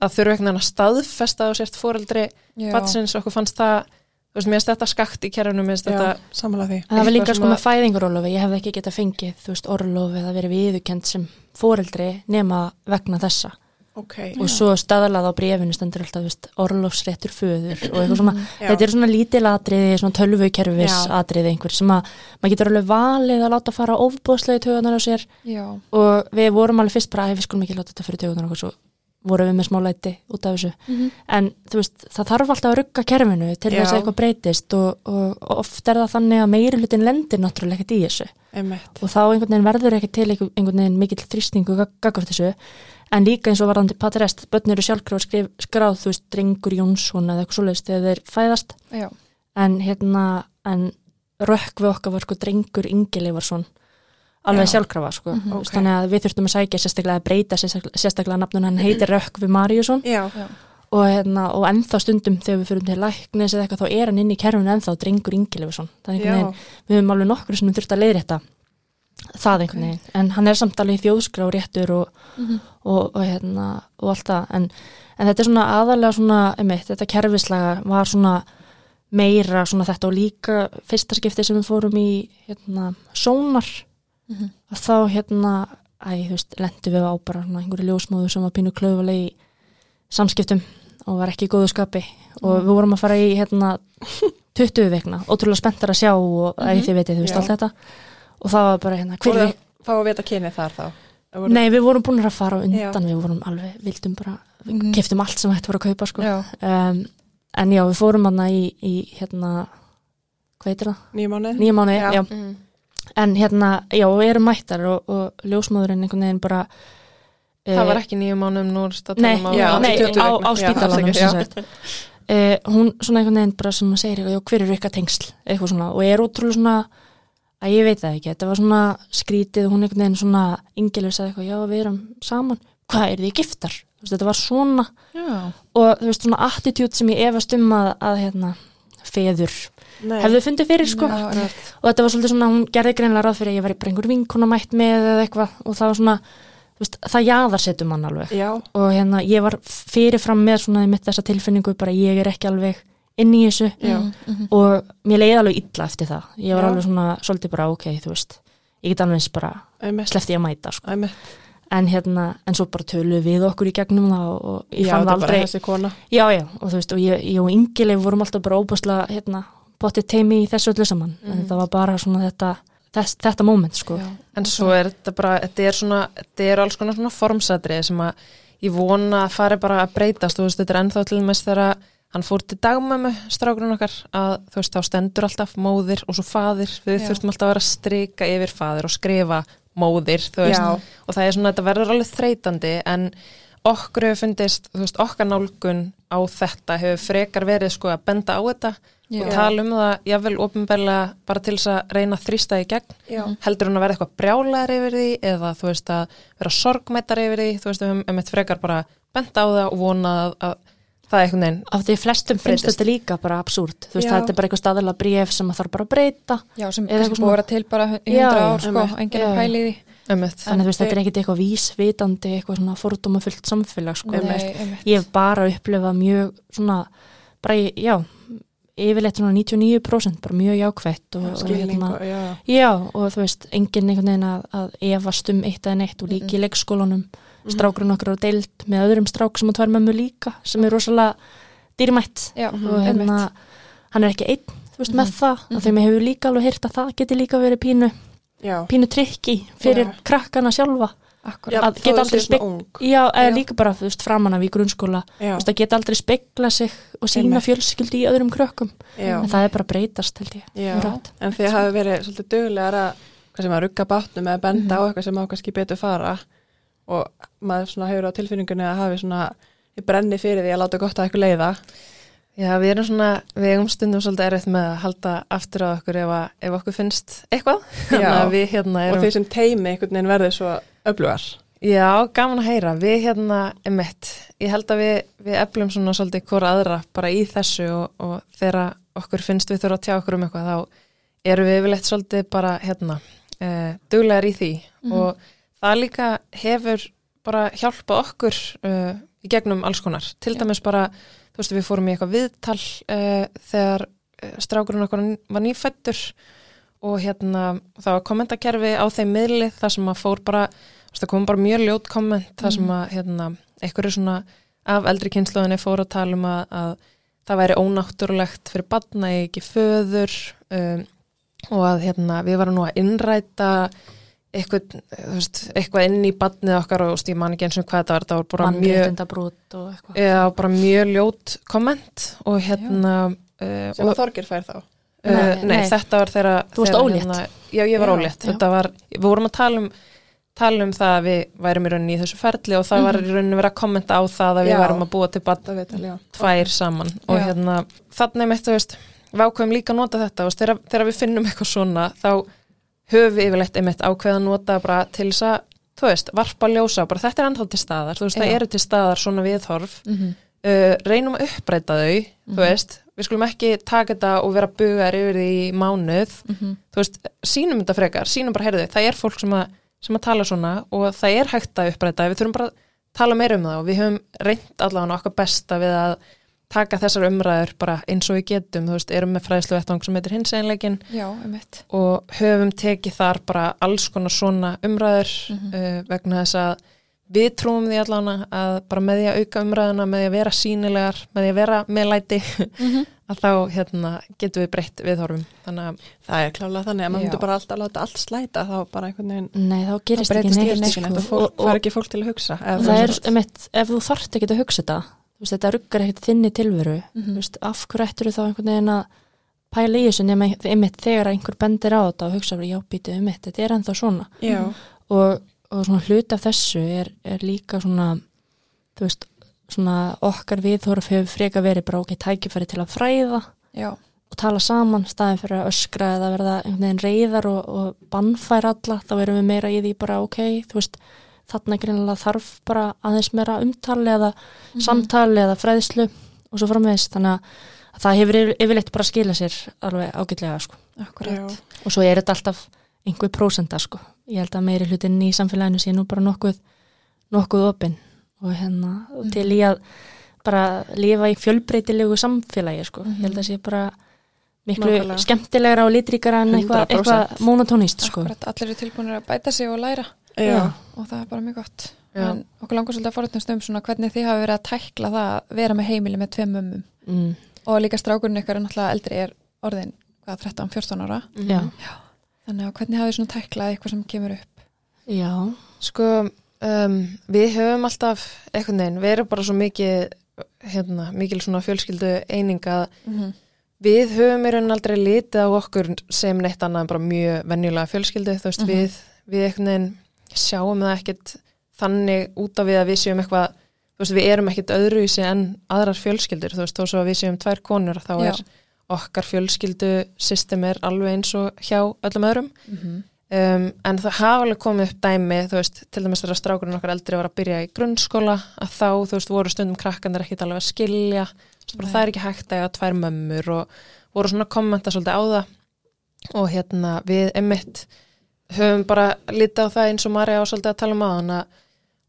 að þurfa einhvern veginn að staðfesta á sért foreldri Já. batsins okkur fannst það, þú veist, mér finnst þetta skakt í kerfinu, mér finnst þetta samanlega því. Það var líka sko með fæðingarólofi, ég hefði ekki getað fengið, þú veist, orlofi eða verið viðukend sem fóreldri nema vegna þessa. Ok. Og svo staðalað á brefinu stendur alltaf, veist, orlofsréttur föður og eitthvað svona, Já. þetta er svona lítil atriði, svona tölvukerfis Já. atriði einhver sem að maður getur alveg valið að láta fara ofbóðslega í tögunar á sér Já. og við vorum alveg fyrst bara að við skulum ekki láta þetta fyrir tögunar og svo vorum við með smá læti út af þessu. Mhm. En þú veist, það þarf alltaf að rugga kerfinu til þess Já. að eitthvað breytist og, og, og oft er það þannig að meiri hlutin lendir náttúrulega ekkert í þessu Einmitt. og þá einhvern veginn verður ekki til einhver- einhvern veginn mikill þrýstingu gagvart þessu en líka eins og varðandi paterest börn eru sjálfkraf skrif, skráð þú veist Drengur Jónsson eða eitthvað svoleiðist þegar þeir fæðast Já. en hérna en rökk við okkar var sko Drengur Ingi Leifarsson alveg Já. sjálfkrafa sko Mhm. Þú veist, Ok. þannig að við þurftum að sækja sérstaklega að breyta sérstaklega, sérstaklega nafnun hann heitir Rökk við. Já. og, hérna, og ennþá stundum þegar við fyrir til læknis eða eitthvað þá er hann inn í kerfinu ennþá Drengur Ingi Leifarsson þannig að við höfum alveg nokkur sem þurft að leiðrétta það einhvern veginn, en hann er samt alveg þjóðskrá réttur og, Mhm. og, og, hérna, og allt það. En, en þetta er svona aðalega svona einmitt, þetta kerfislega var svona meira svona þetta og líka fyrsta skipti sem við fórum í hérna, sónar. Mhm. að þá hérna æ, þú veist, lendu við á bara svona einhverju ljósmóðu sem var pínu klaufuleg í samskiptum og var ekki í góðu skapi. Og við vorum að fara í hérna 20 vikna, ótrúlega spenntar að sjá og mm Mhm. þið veitir, þú veist allt þetta og það var bara hérna, hver Voru er Fá að vita kynið þar þá. Það voru- Nei, við vorum búin að fara undan, Já. við vorum alveg, vildum bara, við Mhm. keftum allt sem hægt var að kaupa, sko. Já. Um, en já, við fórum hana í, í hérna, hvað heitir það? Nýju mánuð. Nýja mánuði, Já. já. Mm. En hérna, já, við erum mættar og, og ljósmóðurinn einhvern veginn bara... Það var eh, ekki nýju mánum nú er um Já, á- nei, 20 á, á spítalanum sem já. sagt. Uh, hún svona einhvern veginn bara sem að segir hver eru ykkar tengsl, eitthvað svona og er ótrúlega svona, að ég veit það ekki. Þetta var svona skrítið, hún einhvern veginn svona yngileg sagði eitthvað, já við erum saman. Hvað er þið giftar, veist, þetta var svona. Já. og þú veist svona attitude sem ég efast um að, að hérna, feður Nei. hefðu fundið fyrir sko. Já, og þetta var svolítið svona, hún gerði greinlega ráð fyrir að ég var bara einhver vinkona mætt með eða eitthvað. Og það var svona, veist, það jaðarsettum mann alveg. Já. og hérna ég var fyrirfram með svona mitt þessa tilfinningu bara ég er ekki alveg inn í þessu Já. Mhm, mhm. og mér leiði alveg illa eftir það ég var Já. alveg svona svolítið bara ok, þú veist ég get alveg eins bara Einmitt. slefti ég að mæta sko. En hérna, en svo bara töluðu við okkur í gegnum það og, og ég Já, fann aldrei já, já, og þú veist, og ég, ég og Ingileif vorum alltaf bara óbúslega, hérna, potið teimi í þessu öllu saman, en Mhm. þetta var bara svona þetta, þess, þetta moment, sko Já. En svo er þetta bara, þetta er svona, þetta er alls konar svona formsatrið sem að ég vona að fari bara að breytast, þú veist, þetta er ennþá til mest þegar hann fór til dagmömmu strákurinn okkar að þú veist, þá stendur alltaf móðir og svo faðir, við þurftum alltaf að vera að strika yfir faðir og skrifa móðir, veist, og það er svona, þetta verður alveg þreytandi en okkur hefur fundist, þú veist, okkar nálgun á þetta hefur frekar verið sko að benda á þetta Já. og tala um það, jável ofinberlega bara til þess að reyna að þrýsta í gegn. Já. heldur hún að vera eitthvað brjálæðar yfir því eða þú veist að vera sorgmættar yfir því þú veist höfum um eitt frekar bara bent á það og vona að, að það er einhvern veginn af því flestum finnst Breytist. þetta líka bara absúrt, þú veist, Já. þetta er bara eitthvað staðalega bréf sem að þarf bara að breyta Já, sem eitthvað búið að vera til bara í hundra ár, sko, enginn Já. að pæli því. Einmitt. þannig að þú veist, þetta er ekkit eitthvað vísvitandi eitthvað svona fordóma fullt samfélag sko. Nei, ég hef bara upplifað mjög svona, bara, í- já yfirleitt svona 99% bara mjög jákvætt og, og hérna, og, já, já, og þú veist, enginn einhvern veginn að, að efast um eitt eða neitt og líka í leikskólanum strákurinn okkur á deild með öðrum strák sem að tvær mömmu líka sem er rosalega dýrmætt. Já, og hérna, hann er ekki einn þú veist, með það, Mhm. af því mér hefur líka alveg heyrt að það geti líka verið pínu já, pínu trikki fyrir Já. krakkana sjálfa. Akkurat. að geta aldrei já, eða líka bara, veist, framan af í grunnskóla. Veist, að geta aldrei spekla sig og sína fjölskyldi í öðrum krökkum. En það er bara að breytast, held ég. Já. Mjög hratt. en þið hafi verið svolítið duglegar að að rugga bátnum eða benda Mhm. á eitthvað sem á kannski betur fara og maður svona hefur á tilfinningunni að hafi svona ég brenni fyrir því að láta gott að eitthvað leiða. Já, við erum svona, við eigum stundum svolítið erfitt með að halda aftur á okkur ef, að, ef okkur finnst eitthvað. Við hérna og erum, því sem teimi einhvern veginn verður svo öflugar. Já, gaman að heyra. Við hérna, emitt, ég held að við, við eflum svona svolítið hvora aðra bara í þessu og, og þegar okkur finnst við þurfa að tjá okkur um eitthvað, þá erum við yfirleitt svolítið bara, hérna, uh, duglegar í því. Og það líka hefur bara hjálpað okkur uh, í gegnum alls konar. Til Já. dæmis bara, þú veist, við fórum í eitthvað viðtal uh, þegar uh, strákurinn okkur var nýfættur og hérna, það var kommentakerfi á þeim miðli þar sem að fór bara, það kom bara mjög ljót komment þar sem að, hérna, einhverju svona af eldri kynsluðinni fór að tala um að, að það væri ónáttúrulegt fyrir badna ekki föður um, og að hérna, við varum nú að innræta eitthvað, veist, eitthvað inn í badnið okkar og ég man ekki eins og hvað þetta var, þetta var bara mjög, já, bara mjög ljót komment og hérna uh, sem og, að Þorgir fær þá uh, nei, Nei, nei. þetta var þegar Þú varst ólétt. hérna, já, ég var Já, ólétt, já. þetta var, við vorum að tala um tala um það að við værum í rauninni í þessu ferli og það var í rauninni verið að kommenta á það að við Já. værum að búa til badn það tvær saman og Já. hérna þannig með þetta, þú veist, við ákveðum líka að nota þetta og þegar, þegar við finnum eitthvað svona þá höfum við yfirleitt einmitt ákveð að nota bara til þess að þú veist, varpa ljósa, bara þetta er ennþá til staðar þú veist, það Já. eru til staðar svona viðhorf Mhm. uh, reynum að uppbreyta þau þú veist, við skulum ekki taka þetta og vera bugar yfir því í mánuð Mhm. þú veist, sínum þetta frekar sínum bara, heyrðu, það er fólk sem að, sem að tala svona og það er hægt að uppbreyta við þurfum bara að tala meira um það og við höfum reynt allavega okkar besta við að taka þessar umræður bara eins og við getum, þú veist, erum með fræðslu vettvang sem heitir hins einleikin og höfum tekið þar bara alls konar svona umræður Mhm. uh, vegna þess að við trúum því allavega að bara með því að auka umræðuna, með því að vera sínilegar með því að vera með læti Mhm. að þá hérna, getum við breytt viðhorfum þannig að það er klálega þannig að maður myndi bara alltaf láta allt slæta þá bara einhvern veginn Nei, þá gerist ekki breytist neitt, ekki neitt, sko. og, fær ekki fólk til að hugsa eða það er, einmitt, ef þú þarft ekki að hugsa þetta veist, þetta ruggar ekkert þinni tilveru. Mhm. þú veist, af hverju ættur þá einhvern veginn að pæla í þessu nema einmitt þegar einhver bendir á þetta og hugsa, já, býtu um þetta er ennþá svona. Og, og svona hluti af þessu er, er líka svona þú veist, svona okkar viðhorf hefur freka verið bara ok, tækifæri til að fræða Já, og tala saman staðin fyrir að öskra eða verða einhvern veginn reyðar og, og bannfæra alla, þá erum við meira í því bara ok, þú veist, þarna greinilega þarf bara aðeins meira umtali eða samtali eða fræðslu og svo framvegis, þannig að það hefur yfir- yfirleitt bara skila sér alveg ágætlega sko. og svo er þetta alltaf einhver prósenda sko. ég held að meiri hlutin í samfélaginu sé nú bara nokkuð nokkuð opinn og hérna og til í að bara lifa í fjölbreytilegu samfélagi sko. ég held að sé bara miklu Nákvæmlega. skemmtilegra og litríkara en eitthvað 100%. eitthva monotónist sko. Akkurat, allir eru tilbúinir að bæta sig og læra og það er bara mjög gott. Já. En okkur langar svolítið að forðnast um svona hvernig þið hafi verið að tækla það að vera með heimili með tveim mömmum. Mm, og líka strákurinn ykkar er náttúrulega eldri er orðin hvað, 13-14 ára? Já, þannig að hvernig hafið svona tæklað eitthvað sem kemur upp? Já, Sko, um, við höfum alltaf einhvern veginn, við erum bara svo mikið hérna, mikil svona fjölskyldu eininga við höfum í raunin aldrei litið á okkur sem neitt annað en bara mjög venjulega fjölskyldu, þú veist, Mhm. við, við einhvern veginn sjáum það ekkit þannig út af við að við séum eitthvað þú veist, við erum ekkit öðruvísi en aðrar fjölskyldur, þú veist, þó svo að við séum tvær konur, þá Já. er okkar fjölskyldu system er alveg eins og hjá öllum öðrum. Mhm. Um, en það hafa alveg komið upp dæmi, þú veist, til dæmis þegar strákurinn okkar eldri var að byrja í grunnskóla að þá, þú veist, voru stundum krakkanir ekkit alveg að skilja, bara það er ekki hægt að tvær mömmur og voru svona kommenta svolítið á það. Og hérna við emitt, höfum bara litið á það eins og Marja ásaldið að tala um aðan að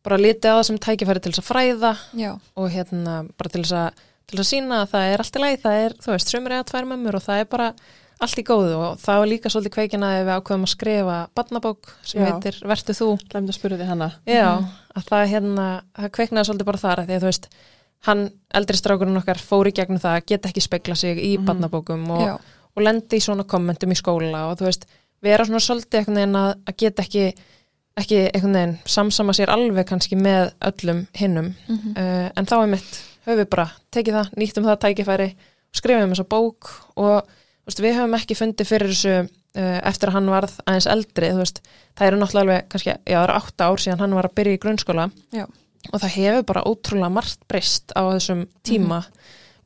bara litið á það sem tækifæri til þess að fræða já, og hérna bara til þess að, til þess að sína að það er allt í lagi, það er, þú veist, sömur eða tvær mömmur og það er bara allt í góðu og það var líka svolítið kveikina ef við ákveðum að skrifa barnabók sem Já. heitir Vertu þú Glemd að spyrja því hana. Já, að það hérna, það kveiknaði svolítið bara þar að því að þú veist, hann, eldri strákurinn okkar fór í gegnum það að geta ekki spekla sig í Mhm. barnabókum og, og lendi í svona kommentum í skóla og þú veist, vera svona svolítið einhvern veginn að, að geta ekki, ekki einhvern veginn samsama sér alveg kannski með öllum hinnum. Mhm, uh, en þá er mitt, höfum við bara tekið það, nýttum það tækifæri skrifum þessa bók og veist, við höfum ekki fundið fyrir þessu uh, eftir að hann varð aðeins eldri veist, það eru náttúrulega alveg kannski, já, það eru átta ár síðan hann var að byrja í grunnskóla Já. og það hefur bara ótrúlega margt breyst á þessum tíma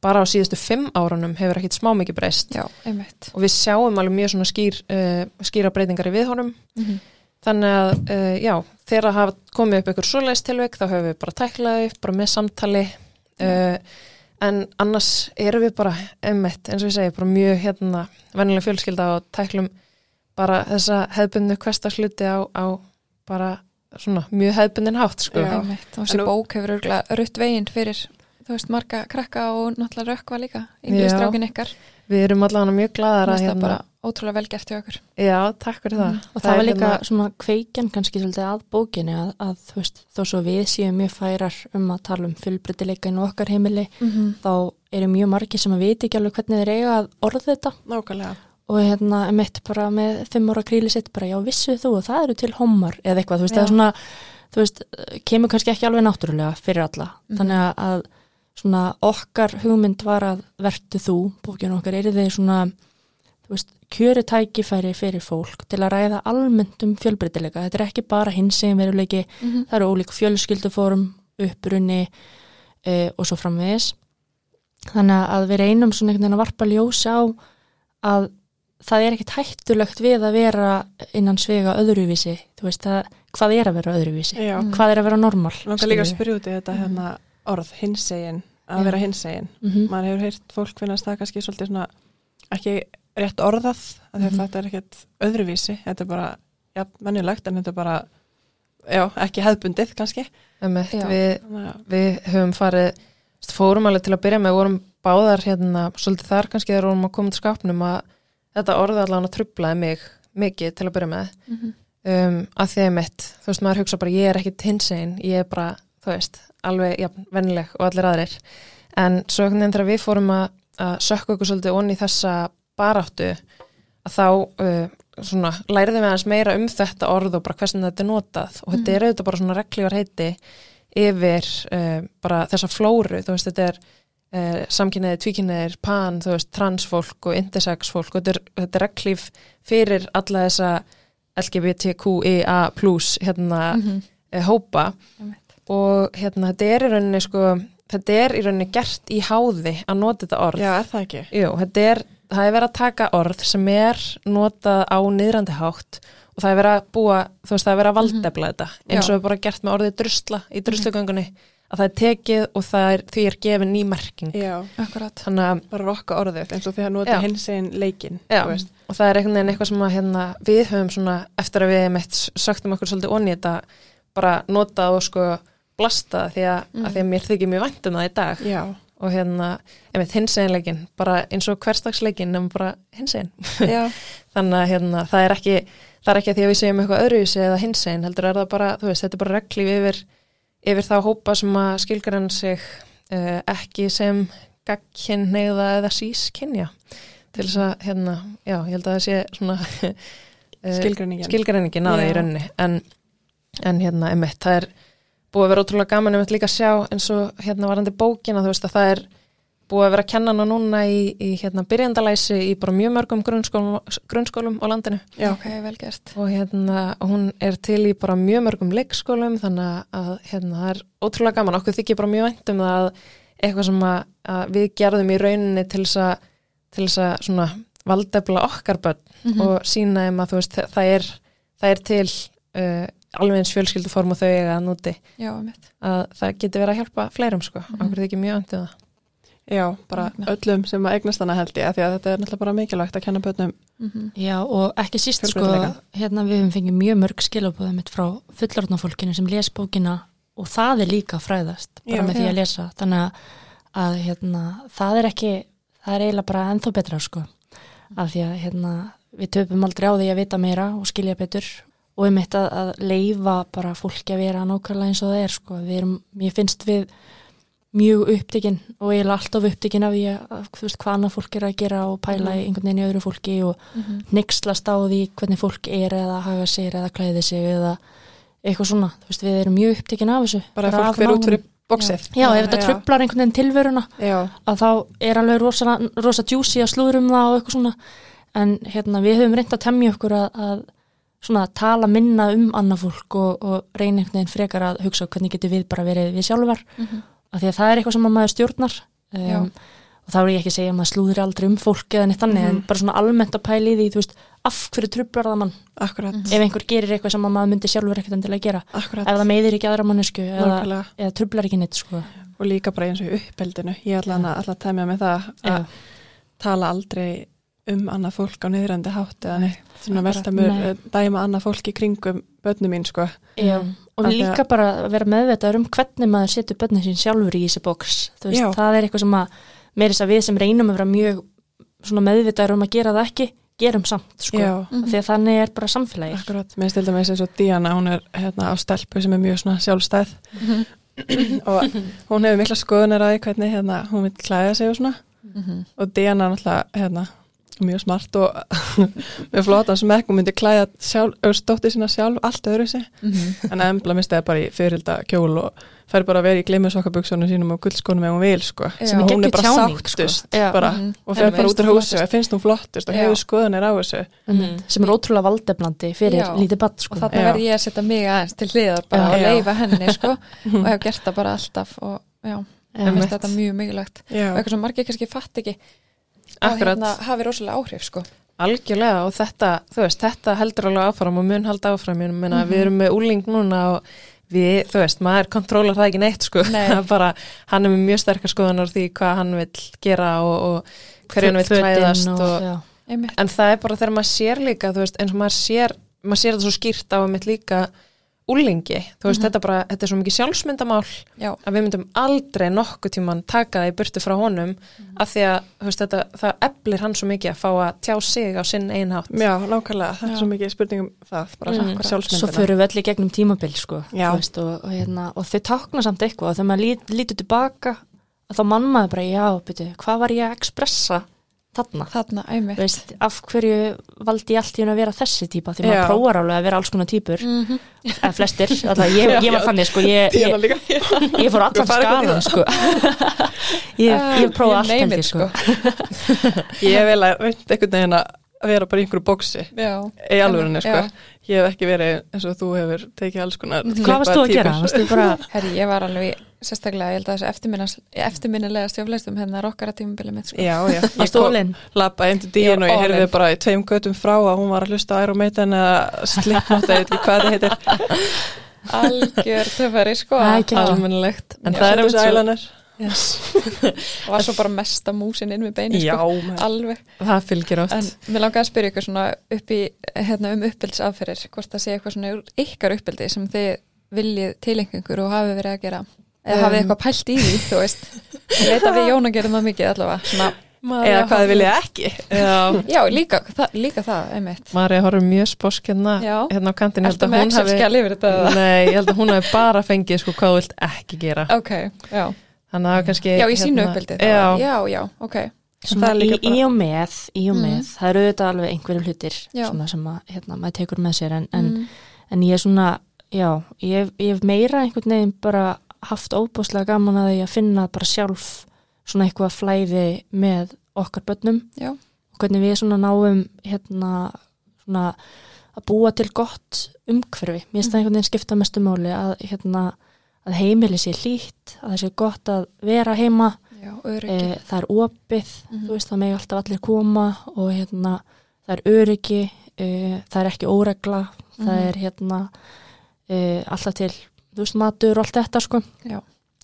bara á síðustu fimm árunum hefur ekkit smá mikið breyst. Já, og við sjáum alveg mjög svona skýr, uh, skýra breytingar í viðhónum mhm, Þannig að, uh, já, þegar að hafa komið upp ykkur svoleiðist tilveik, þá höfum við bara tæklaði upp, bara með samtali, uh, en annars erum við bara emmitt, eins og ég segi, bara mjög hérna, vennilega fjölskylda og tæklum bara þessa hefbundu hverstagsluti á, á bara svona mjög hefbundin hátt, sko. Já. einmitt. Og þessi bók hefur rutt veginn fyrir þú veist, marga krakka og náttúrulega rökkva líka yngri strákin ykkar Við erum allavega mjög glaðar það að er hérna, bara ótrúlega vel gert hjá okkur já, takk fyrir það. Og það, var er líka hérna- svona kveikjan kannski svolítið að bókinni að, að þú veist, þó svo við séum mjög færar um að tala um fjölbreytileika inn á okkar heimili, -hmm. þá eru mjög margir sem að viti ekki alveg hvernig þeir eiga að orða þetta Nákvæmlega. og hérna mitt bara með fimm ára kríli sitt bara já vissu þú og það eru til homar eða eitthvað, þú veist, Já. það er svona þú veist, kemur kannski ekki alveg náttúrulega fyrir alla, Mhm. þannig að- að svona okkar hugmynd var að vertu þú, bókinu okkar er þeir svona, þú veist, kjöri tækifæri fyrir fólk til að ræða almennt um fjölbreytileika, þetta er ekki bara hins sem veruleiki, Mhm. það eru ólík fjölskylduform, upprunni e, og svo framvegis þannig að við reynum svona einhvern veginn að varpa ljósi á að það er ekkit hættulegt við að vera innan svega öðruvísi, þú veist það, hvað er að vera öðruvísi, Já. Mm. hvað er að vera normal Langar líka að spyrja út í þetta hérna orð, hinsegin, að Já. vera hinsegin. Mhm. maður hefur heyrt fólk finnast það kannski svolítið svona ekki rétt orðað að Mhm. þetta er ekkert öðruvísi þetta er bara, já, mennilegt en þetta er bara, já, ekki hefðbundið kannski Einmitt, Já. við, við höfum farið fórum alveg til að byrja með vorum báðar hérna, svolítið þar kannski þegar vorum að koma til skapnum að þetta orðið allavega trublaði mig mikið til að byrja með Mhm. um, að því að mitt, þú veist maður hugsa bara ég er ekki hinsegin, ég er bara þú veist, alveg ja, vennileg og allir aðrir. En svo einhvern veginn þegar við fórum að, að sökka okkur svolítið onni þessa baráttu að þá uh, svona, læriðum við aðeins meira um þetta orð og bara hversin þetta er notað. Og þetta er auðvitað bara svona reglívar heiti yfir uh, bara þessa flóru, þú veist, þetta er uh, samkynniðir, tvíkynniðir, pan, þú veist, transfólk og intersex fólk. Og þetta er, þetta er reglíf fyrir alla þessa LGBTQIA plus hérna mm hópa. Einmitt. Og hérna þetta er í rauninni sko, þetta er í rauninni gert í háði að nota þetta orð. já, er það ekki? Jú, þetta er, það er verið að taka orð sem er notað á niðrandi hátt og það er verið að búa, þú veist, það er verið að valdefla þetta eins og er bara gert með orðið drusla í druslugöngunni, að það er tekið og er, því er gefin ný merking. Já, Akkurat Þannig að, bara rokka orðið eins og því að Já. nota hinsegin leikin já, þú veist. og það er einhvern veginn eitthvað sem að hérna, við höfum svona, eftir að við meitt sögtum okkur svolítið onni þetta, bara notað og sko blasta því að, Mm. að því að mér þykir mjög vænt um það í dag. Já, og hérna, einmitt hinseginleikin bara eins og hverstagsleikin nema bara hinsegin. Já, þannig að hérna, það er ekki það er ekki að því að við segjum eitthvað öðruvísi eða hinsegin heldur er það bara, þú veist, þetta er bara reglíf yfir, yfir þá hópa sem að skilgrann sig uh, ekki sem gagkinneiða eða sískinja til þess að, hérna, já, ég held að það sé svona uh, skilgreiningin á það í Já. rauninni. En, en hérna, einmitt, það er búið að vera ótrúlega gaman einmitt líka að sjá eins og hérna varandi bókina, þú veist að það er búið að vera að kenna hana núna í, í hérna byrjandalæsi í bara mjög mörgum grunnskólum, grunnskólum á landinu. Já, ok, vel gert. Og hérna hún er til í bara mjög mörgum leikskólum þannig að hérna það er ótrúlega gaman. Okkur þykir bara mjög vænt um það að eitthvað sem að, að við gerðum í rauninni til þess að, til þess að svona valdefla okkar börn Mhm. og sína þeim að þú veist það er, það er til uh, alveg eins fjölskylduform og þau eiga að núti já, að það geti verið að hjálpa fleirum sko, Mhm. okkur þykir mjög vænt um það Já, bara öllum sem að eignast hana held ég, af því að þetta er náttúrulega bara mikilvægt að kenna bönnum. Mhm. Já og ekki síst sko, hérna við höfum fengið mjög mörg skilabóðum mitt frá fullorðna fólkinu sem les bókina og það er líka að fræðast bara Já. með því Já. að lesa þannig að, að hérna, það er ekki, það er eiginlega bara ennþá betra sko, af því að hérna, við töpum aldrei á því að vita meira og skilja betur og um eitt að, að leifa bara fólki að vera nákvæmlega eins og það er sko, við erum, ég finnst við mjög upptekinn og eiginlega alltaf upptekinn af því að, þú veist, hvað annað fólk er að gera og pæla í einhvern veginn í öðru fólki og Mhm. nexlast á því hvernig fólk er eða haga sér eða klæði sig eða eitthvað svona, þú veist, við erum mjög upptekinn af þessu. Bara af fólk fyrir út fyrir bóksið. Já, ef þetta trublar einhvern veginn tilveruna Já, að þá er alveg rosa, rosa djúsi að slúðrum það og eitthvað svona. En hérna við höfum reynd að temja okkur að, að svona tala minna um annað fólk og, og reyna einhvern veginn frekar að hugsa hvernig getur við bara verið við sjálfar Mhm. af því að það er eitthvað sem að maður stjórnar um, og þá er ég ekki að segja að maður slúðri aldrei um fólk eða neitt þannig en bara svona almennt að pæla í því, þú veist, af hverju trublar það mann akkurat, Mhm. ef einhver gerir eitthvað sem að maður myndi sjálfur ekkert endilega gera akkurat. ef það meiðir ekki aðra mannesku eða, eða trublar ekki neitt sko. Og líka bara eins og uppeldinu. Ég ætla að temja með það að tala aldrei um annað fólk á niðrandi hátt eða neitt. Svona velta mér eh, dæma annað fólk í kringum bönnum mín, sko. Já, og Af því líka bara að vera meðvitaður um hvernig maður setur börnin sín sjálfur í þessi bóks þú veist, Já. það er eitthvað sem að meira þess að við sem reynum að vera mjög svona meðvitaður um að gera það ekki gerum samt, sko, Já, af því að þannig er bara samfélagið akkurat. Mér stildi með eins og Díana, hún er hérna á stelpu sem er mjög svona sjálfstæð Mhm. og hún hefur mikla skoðunar að hérna, hún vil klæða sig og svona. Mhm. og Diana er náttúrulega hérna, mjög smart og með flótan smekk og myndi klæða sjálf, stótti sína sjálf allt öðru sig Mhm. en embla misti það bara í fyrirhilda kjól og fær bara að vera í glimmersokkabuksunum sínum og gullskonum ef hún vil sko. Sem og hún er bara tjáning, sáttust sko. Bara, Mhm. og Henni fer bara út úr flottust. og finnst hún flottust og hefur skoðanir á þessu mm. sem er ótrúlega valdeflandi fyrir Já. lítið badd sko. og þarna verð ég að setja mig aðeins til hliðar bara Já. og Já. leifa henni sko og hef gert það bara alltaf og já, Einmitt. finnst þetta mjög mikilvægt og Já, eitthvað sem margir kannski fatt ekki að Akkurat. hérna hafi rosalega áhrif sko Algjörlega og þetta, þú veist, þetta heldur alveg áfram og mun halda áfram, ég meina Mhm. við erum með úling núna og við, þú veist, maður kontrólar það ekki neitt sko, Nei. Það er bara, hann er með mjög sterkar skoðunar á því hvað hann vil gera og, og hverju hann vil klæðast og, og, en það er bara þegar maður sér líka, þú veist, eins og maður sér, maður sér þetta svo skýrt á að mitt líka úlingi, þú veist, Mhm. þetta bara, þetta er svo mikið sjálfsmyndamál já, að við myndum aldrei nokkuð tíman taka það í burtu frá honum af því að veist, þetta, það eflir hann svo mikið að fá að tjá sig á sinn einhátt já nákvæmlega, þetta Já. er svo mikið spurningum það, bara Mm. mm. svo sjálfsmyndina fyrir við allir gegnum tímabil sko, veist, og, og, hérna, og þau tákna samt eitthvað og þegar maður lít, lítur tilbaka að þá mann maður bara, já, byrju, hvað var ég að expressa þarna. Þarna veist, af hverju valdi ég allt í hún að vera þessi típa? Því maður prófar alveg að vera alls konar típur Mhm. eða flestir, alltaf, ég, ég var þannig sko, ég, ég, ég fór allan skalan sko. ég, ég prófaði Ég allt it, ég sko. Ég vel að einhvern veginn að vera bara í einhverju bóksi já, í alvörunni sko. Já. Ég hef ekki verið eins og þú hefur tekið alls konar hvað varst þú að gera? Bara, herri, ég var alveg sérstaklega, ég held að þessu eftirminnilega stjófleistum hérna rockara tímubili mitt sko. Já, já, ég kom, lappa til díun og ég heyrði bara í tveim göttum frá að hún var að hlusta á Iron Maiden eða hvað það heitir. Algjör töfari sko. Almennilegt. En Já, það er einmitt svo, Ælaner yes. og var svo bara mesta músin inn við beini Já, sko alveg, það fylgir oft. En mér langaði að spyrja ykkur svona upp í, hérna um uppbyldsaðferðir hvort það sé eitthvað svona úr ykkar uppbyldi sem þið viljið tilengungur og hafi verið að gera? Eða hafið Um. eitthvað pælt í því, þú veist? Ég veit að við Jóna gerum það mikið allavega svona, eða hvað þið vilja ekki. Já, já, líka, það, líka það, einmitt. Marja horfum mjög sposk hérna, hérna á kantin Ertu með Excel-skjal yfir þetta eða? Nei, ég held að hún hafi bara fengið sko hvað þú vilt ekki gera. Ok, já, Þannig að kannski já í sínu hérna- uppbyldi Já, já, já, ok. Í, í og með, í og með. Mm. það eru auðvitað alveg einhverju hlutir sem að, hérna, maður tekur með sér. En, en, Mm. en ég er svona já, ég, hef- ég hef meira einhvern veginn bara haft óbúslega gaman að því að finna bara sjálf svona eitthvað flæði með okkar börnum. Já. og hvernig við svona náum hérna svona að búa til gott umhverfi. Mér finnst það einhvern veginn skipta mestu máli að hérna að heimili sé hlýtt að það sé gott að vera heima já, e, það er opið Mhm. þú veist það megi alltaf allir koma og hérna það er öryggi e, það er ekki óregla það Mhm. er hérna e, alltaf til þú veist matur og allt þetta sko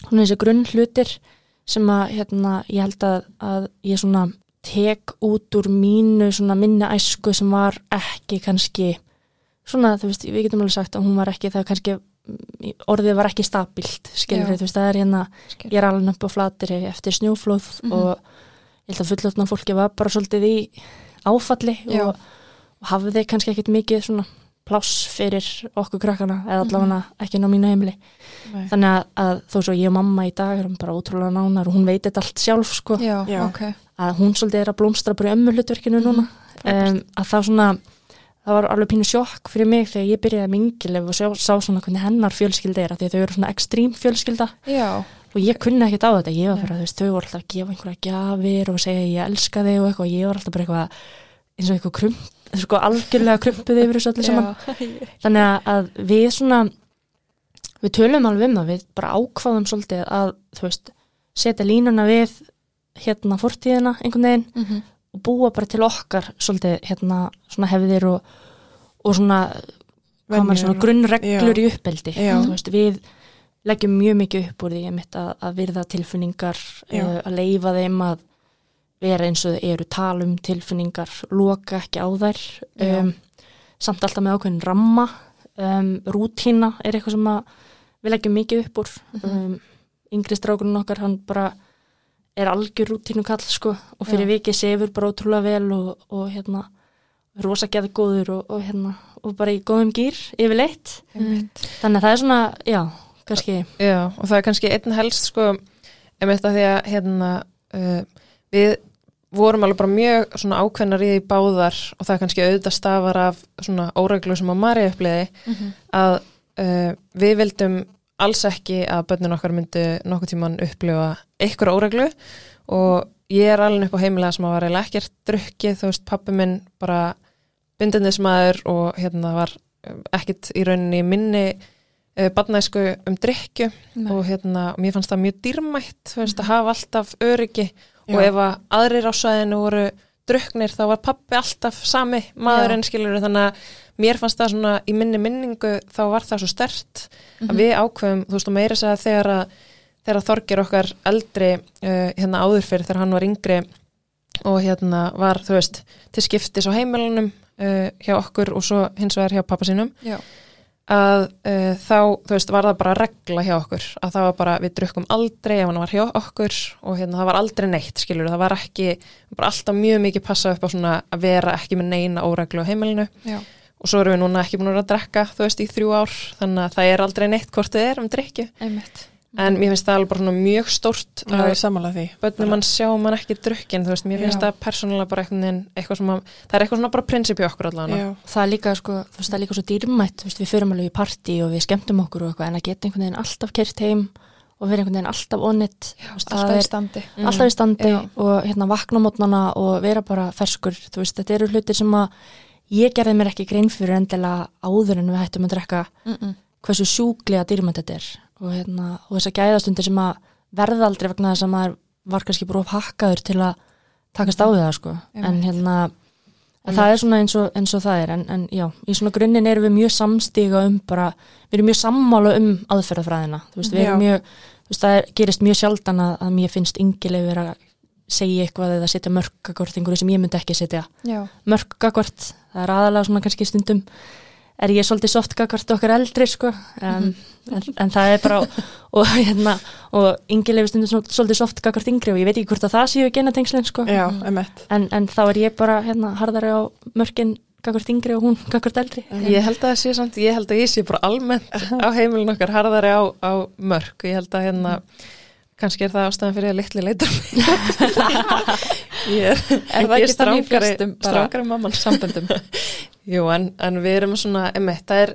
hún er þessi grunn hlutir sem að hérna, ég held að, að ég svona tek út úr mínu svona minni æsku sem var ekki kannski svona, þú veist, við getum alveg sagt að hún var ekki það kannski, mm, orðið var ekki stabilt, skilur veist, það er hérna Skil. ég er alveg upp á flatiri eftir snjóflóð Mhm. og ég held að fullotna fólki var bara svolítið í áfalli og, og hafði kannski ekkit mikið svona pláss fyrir okkur krakkana eða allavega ekki inn á mínu heimili Nei. þannig að, að þó svo ég og mamma í dag erum bara ótrúlega nánar og hún veit þetta allt sjálf sko, Já, Já. ok. að hún svolítið er að blómstra bara í ömmu hlutverkinu núna um, að það svona það var alveg pínu sjokk fyrir mig þegar ég byrjaði mingilef og sjá, sá svona hvernig hennar fjölskylda er því að þau eru svona ekstrím fjölskylda. Já, og ég kunni ekkert á þetta, ég var bara, þau voru alltaf að gefa einhverja gjafir og segja ég elska þig og eitthvað, og ég var alltaf bara eitthvað eins og eitthvað krump, sko algjörlega krumpuð yfir þessu öllu saman, þannig að- að við svona við tölum alveg um það, við bara ákváðum svolítið að, þú veist, setja línuna við hérna fortíðina einhvern veginn. Mhm. Og búa bara til okkar svolítið hérna svona hefðir og, og svona, svona grunnreglur í uppeldi Já. veist, við leggjum mjög mikið upp úr því að, að virða tilfinningar Já. uh, að leifa þeim að vera eins og eru tala um tilfinningar loka ekki á þær Já. um, samt alltaf með ákveðin ramma um, rútína er eitthvað sem að við leggjum mikið upp úr um, yngri strákunum okkar hann bara er algjör rútínu kall sko og fyrir Já. vikið sefur bara ótrúlega vel og, og hérna rosa geðgóður og, og hérna og bara í góðum gýr yfirleitt Einmitt. þannig að það er svona, já, kannski Já, og það er kannski einn helst sko, einmitt að því að hérna, uh, við vorum alveg bara mjög svona ákveðnar í báðar og það er kannski auðvitað stafar af svona óreglu sem að Mari uppliði Mhm. að uh, við vildum alls ekki að börnin okkar myndi nokkuð tíman upplifa einhver óreglu. Og ég er alveg upp á heimilega sem að var eiginlega ekkert drukkið, þú veist, pappi minn bara bindindismæður og hérna var ekkert í rauninni minni uh, badnæsku um drykju Nei. og hérna, og mér fannst það mjög dýrmætt þú veist, að hafa alltaf öryggi. Og Já. ef að aðrir á sæðinu voru drukknir þá var pappi alltaf sami maðurinn skilur þannig að mér fannst það svona í minni minningu þá var það svo stert Mhm. að við ákveðum, þú veist, og meira segja þegar að þegar Þorgir okkar eldri uh, hérna áður fyrir þegar hann var yngri og hérna var, þú veist, til skiptis á heimilunum uh, hjá okkur og svo hins vegar hjá pappa sínum Já. að uh, þá, þú veist, var það bara regla hjá okkur, að það var bara, við drukkum aldrei ef hann var hjá okkur og hérna það var aldrei neitt, skilur, það var ekki bara alltaf mjög mikið passa upp á svona að vera ekki með neina óreglu á heimilinu Já. Og svo erum við núna ekki búin að drekka, þú veist, í þrjú ár þannig að það er aldrei neitt hvort þið er um drikju Einmitt. en mér finnst það alveg bara svona mjög stórt Það er samanlega því. bönnum mann sjá mann ekki drukkin, þú veist, mér finnst Já. það persónulega bara eitthvað, eitthvað sem að, það er eitthvað svona bara prinsip í okkur allavega. Það er líka sko, það er líka svo dýrmætt veist, við förum alveg í partí og við skemmtum okkur og eitthvað en að geta einhvern veginn alltaf kert heim og vera einhvern veginn alltaf onnit Alltaf í standi. Mm. alltaf í standi og hérna vakna mótnana og vera bara ferskur, veist, þetta eru hlutir sem að ég gerði mér ekki grein fyrir endilega áður en við hættum að drekka Mm -mm. hversu sjúklega dýrmætt þetta er og, hérna, og þessar gæðastundir sem að verða aldrei vegna þess að maður var kannski bara hakkaður til að takast á það sko. en Einmitt. hérna en það er svona eins og, eins og það er en, en já, í svona grunninn erum við mjög samstíga um bara, við erum mjög sammála um aðferðafræðina, þú veist, við erum Já. mjög þú veist, það er, gerist mjög sjaldan að, að mér finnst yngileg vera að segja eitthvað eða setja mörgagort einhverju sem ég myndi ekki setja. Já. mörgagort, það er aðalega svona kannski stundum er ég svolítið softgagort okkar eldri sko um, en, en það er bara og hérna og yngileg stundum svol- svolítið softgagort yngri og ég veit ekki hvort að það séu genatengslinn sko. Já, en, en þá er ég bara hérna harðari á mörgin gagvart yngri og hún gagvart eldri. Ég held að það sé samt, ég held að ég sé bara almennt á heimilin okkar harðari á, á mörg, ég held að hérna kannski er það ástæðan fyrir að litli leitur ég er, Er ekki bara strákari mamman samböndum? Jú, en, en við erum svona, emitt, það er,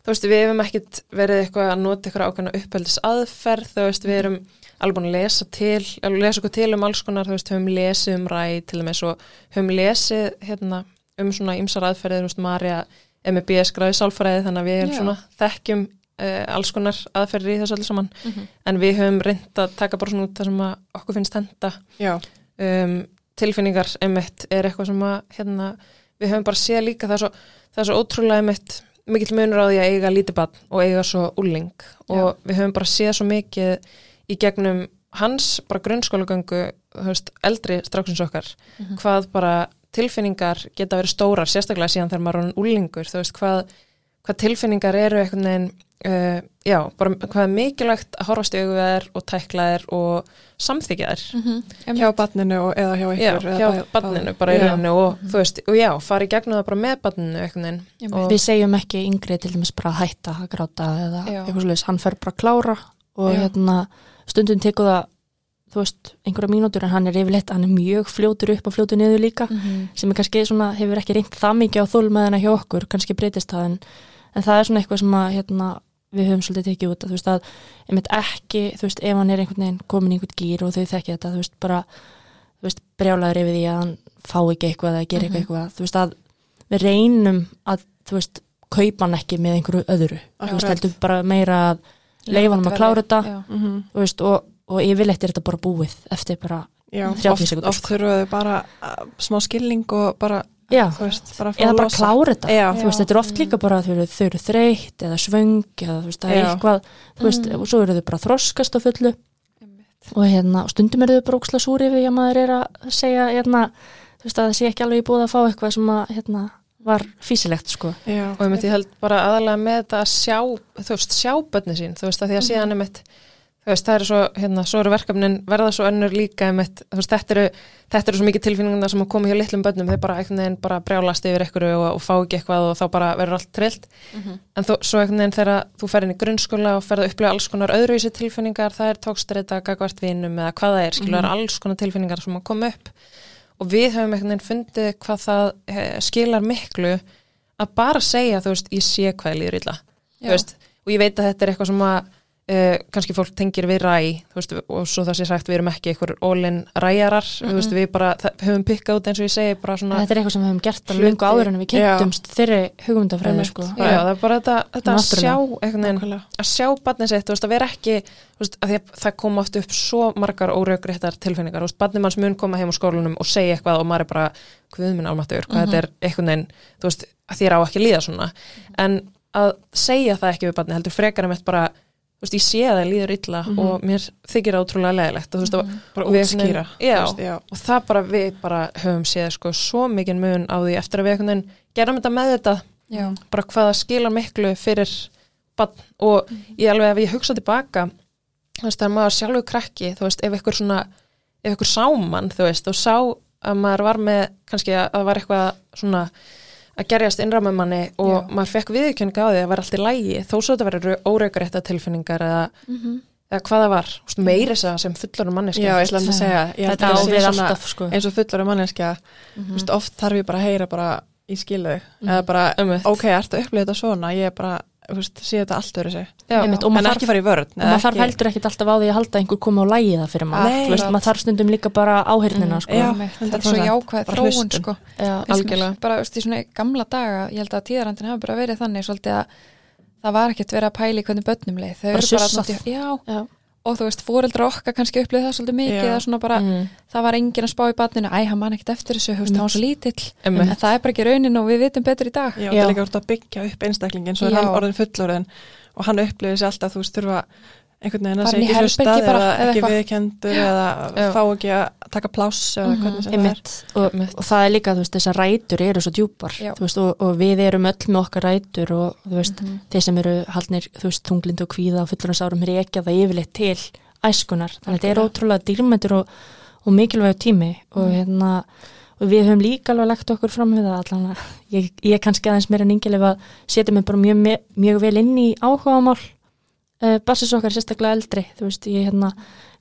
þú veist, við hefum ekkit verið eitthvað að nota eitthvað ákveðna uppeldis aðferð, þú veist, við erum alveg búin að lesa til, alveg lesa okkur til um alls konar, þú veist, höfum lesið um ræð til og með svo, höfum lesið hérna um svona ymsar aðferðir, þú veist, Marja er með BS gráði sálfræði, þannig að við erum svona þekkjum uh, alls konar aðferðir í þessu allir saman, Mhm. en við höfum reynd að taka bara svona út það sem að okkur finnst henda Já, um, tilfinningar emitt er eitthvað sem að hérna, við höfum bara séð líka það er svo, það er svo ótrúlega emitt mikill munur á því að eiga lítið barn og eiga svo úling og við höfum bara séð svo mikið í gegnum hans bara grunnskólagöngu eldri stráksins okkar. Mhm. hvað bara tilfinningar geta verið stórar, sérstaklega síðan þegar maður er orðinn úlingur, þú veist, hvað, hvað tilfinningar eru einhvern veginn uh, já, bara hvað er mikilvægt að horfast við þær og tækla þær og samþykja þær Mhm. hjá barninu og, eða hjá já, ykkur eða hjá barninu bara í Já. rauninu og þú veist, og já, fara í gegnum það bara með barninu og, Við segjum ekki yngri til dæmis bara að hætta að gráta eða Já. eitthvað svolítið, hann fer bara að klára og Já. hérna stundum tekur það, þú veist, einhverja mínútur en hann er yfirleitt, hann er mjög fljótur upp og fljótur niður líka, Mhm. sem er kannski svona, hefur ekki reynd það mikið á þólmaðina hjá okkur, kannski breytist það en, en það er svona eitthvað sem að hérna, við höfum svolítið tekið út að þú veist að einmitt ekki, þú veist, ef hann er einhvern veginn komin í einhvern gýr og þau þekki þetta, þú veist, bara þú veist, brjálaður yfir því að hann fá ekki eitthvað eða gera Mhm. eitthvað, þú veist að við reynum að, þú veist, kaupa hann ekki með einhverju öðru, þú veist, Akkurat. heldur bara meira að leifa hann að klára þetta, Já. Mhm. þú veist, og, og yfirleitt er þetta bara búið eftir bara, Já, 30 oft, sekúndur, oft þau bara uh, smá skilning og bara, já, þú veist, bara eða bara klára þetta, Já. þú veist, þetta er oft líka bara að þau eru, þau eru þreytt eða svöng eða þú veist, það er eitthvað, þú veist, Mhm. og svo eru þau bara þroskast á fullu. Og hérna, og stundum eru þau bara óksla súri við að maður er að segja, hérna, þú veist, að það sé ekki alveg í búið að fá eitthvað sem að, hérna, var físilegt, sko. Já, og ég myndi held bara aðalega með þetta að sjá, þú veist, sjá bönni sín, þú veist, að því að síðan er mitt veist, það eru svo, hérna, svo eru verkefnin verða svo önnur líka mitt, þú veist, þetta eru þetta eru svo mikið tilfinningar sem að koma hjá litlum bönnum, þeir bara einhvern veginn bara brjálast yfir ykkur og, og fá ekki eitthvað og þá bara verður allt trillt, Mhm. en þó, svo einhvern veginn þegar þú fer inn í grunnskóla og ferð að upplifa alls konar öðru í sér tilfinningar, það er tókstreita, gagvart vinum eða hvað það er, skilur, mm alls konar tilfinningar sem að koma upp. Og við höfum einhvern veginn fundið hvað það eh, skilar miklu að bara segja, þú veist, ég sé hvað ég líður illa, þú veist, og ég veit að þetta er eitthvað sem að uh, kannski fólk tengir við ræ, veist, og svo það sé sagt við erum ekki einhver ólinn ræjarar, þú veist, við bara höfum pikkað út eins og ég segi, Þetta er eitthvað sem við höfum gert alveg lungu áður en við kynntumst þeirri hugmyndafræði, sko. Það er bara þetta, þetta að sjá veginn, að sjá barnið sitt, veist, að vera ekki að það koma oft upp svo margar óraugréttar tilfinningar, barnið manns mun koma heim á skólanum og segja eitthvað og maður er bara hvað minn almáttur, hvað þetta er einhvern veginn þér á ekki líða svona. En að segja það ekki við barnið heldur frekar um eitt bara, þú veist, ég sé að það líður illa og mér þykir það ótrúlega leðilegt og þú veist, bara og við einhvern útskýra. já, veist, já. og það bara við bara höfum séð sko svo mikið mun á því eftir að við einhvern veginn gerum þetta með þetta Já. bara hvað það skilar miklu fyrir bann og ég alveg ef ég hugsa tilbaka þú veist þegar maður sjálfur krakki þú veist ef ykkur svona ef ykkur sáman þú veist og sá að maður var með kannski að það var eitthvað svona að gerjast innra með manni og Já. maður fekk viðkjöninga á því að það var allt í lægi þó svo þetta verður óreikarétta tilfinningar eða, Mhm. eða hvað það var meiri þess að sem fullur manneski Já, ég ætla að segja, ég Þetta að svona alltaf, sko. eins og fullari manneskja, Mhm. þú veist, oft þarf ég bara að heyra bara í skilu, eða bara, Einmitt. ok, ertu að upplifa þetta svona, ég er bara, þú veist, sé þetta allt öðru sig, en maður ekki þarf, fara í vörn, og maður þarf heldur ekkit alltaf á því að halda einhver komi og lægi það fyrir maður. Veist, maður þarf stundum líka bara áhyrnina, sko. Já. Einmitt. þetta er svo 100%. jákvæð þróun sko. Bara veist, í svona gamla daga ég held að tíðarandin hafa bara verið þannig svolítið að það var ekkert verið að pæla í hvernig börnum leið þau Bara eru bara já, Já. Og þú veist, fóreldra okkar kannski upplið það svolítið mikið Já. að svona bara, Mm. það var enginn að spá í barninu æ, hann man ekkert eftir þessu, þú veist, hann var svo lítill en það er bara ekki raunin og við vitum betur í dag Já, Já. það er líka úr að byggja upp einstaklingin svo er Já. hann orðin fullorðin og hann upplifir sér alltaf, þú veist, þurfa einhvern veginn að segja ekki hlustað eða eða ekki viðkendur eða Já. fá ekki að taka pláss eða Mhm. hvernig sem það er. Og, og það er líka, þú veist, þessar rætur eru svo djúpar, veist, og, og við erum öll með okkar rætur og þú veist, Mhm. þeir sem eru haldnir, þú veist, þunglind og kvíða og fullurins árum reykja það yfirleitt til æskunar, þannig að þetta er ótrúlega dýrmættur og, og mikilvægur tími og hérna, og við höfum líka alveg lagt okkur fram við það allan að ég, ég kannski aðeins meira en yngilef að setja mig bara mjög, mjög, mjög vel inn í áhugamál uh, bassis okkar er sérstaklega eldri þú veist, ég hérna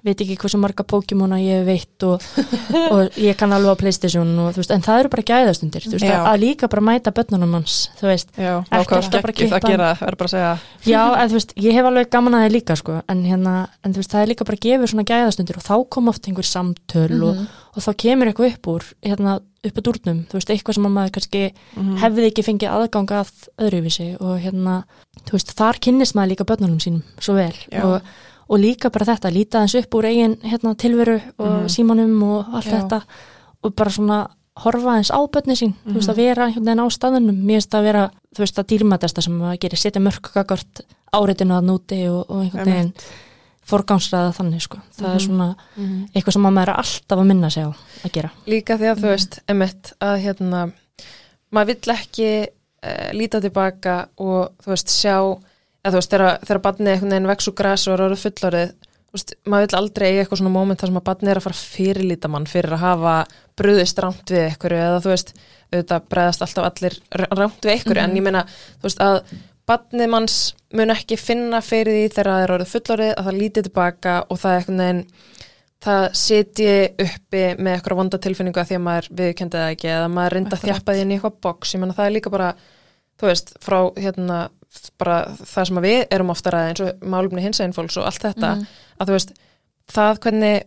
veit ekki hversu marga Pokémona ég hef veitt og, og ég kann alveg á Playstation og, veist, en það eru bara gæðastundir veist, að, að líka bara mæta börnunum hans þú veist, Já, nákvæm alltaf bara geggið kippa að gera, verður bara að segja. Já, en þú veist, ég hef alveg gaman að það líka sko, en hérna, en þú veist, það er líka bara að gefa svona gæðastundir og þá kom oft einhver samtöl og, og þá kemur eitthvað upp úr hérna, upp að dúrnum, þú veist, eitthvað sem að maður kannski Mhm. hefði ekki fengið aðgang að öðruvísi og hérna, þú veist, þar kynnist maður líka börnunum sínum svo vel Já. og, og líka bara þetta, líta eins upp úr eigin hérna, tilveru og Mhm. símanum og allt Já. þetta og bara svona horfa eins á börni sín, þú veist, Mhm. að vera einhvern veginn á staðunum, mér það að vera þú veist, að dýrmætasta sem maður gerir, setja mörg gagart áreitinu að núti og, og einhvern veginn forgámsræða þannig sko. það er Mhm. svona Mhm. eitthvað sem að maður er alltaf að minna sig á að gera Líka því að þú Mhm. veist, emitt, að hérna, maður vill ekki uh, líta tilbaka og þú veist, sjá, eða þú veist, þegar, þegar barnið einhvern veginn vex úr græs og er orðið fullorðið, þú veist, maður vill aldrei eiga eitthvað svona moment þar sem að barnið er að fara fyrirlíta mann fyrir að hafa brúðist rámt við einhverju eða þú veist, auðvitað bregðast alltaf allir rámt við einhverju, en ég meina, þú veist, að barnið manns mun ekki finna fyrir því þegar það er orðið fullorðið að það líti tilbaka og það er einhvern veginn það sitji uppi með eitthvað vonda tilfinningu að því að maður viðkendi það ekki eða maður reynda að þjappa því inn í eitthvað box, ég menna það er líka bara þú veist, frá hérna bara það sem við erum ofta ræði eins og málumni hins einn fólks og allt þetta Mhm. að þú veist, það hvernig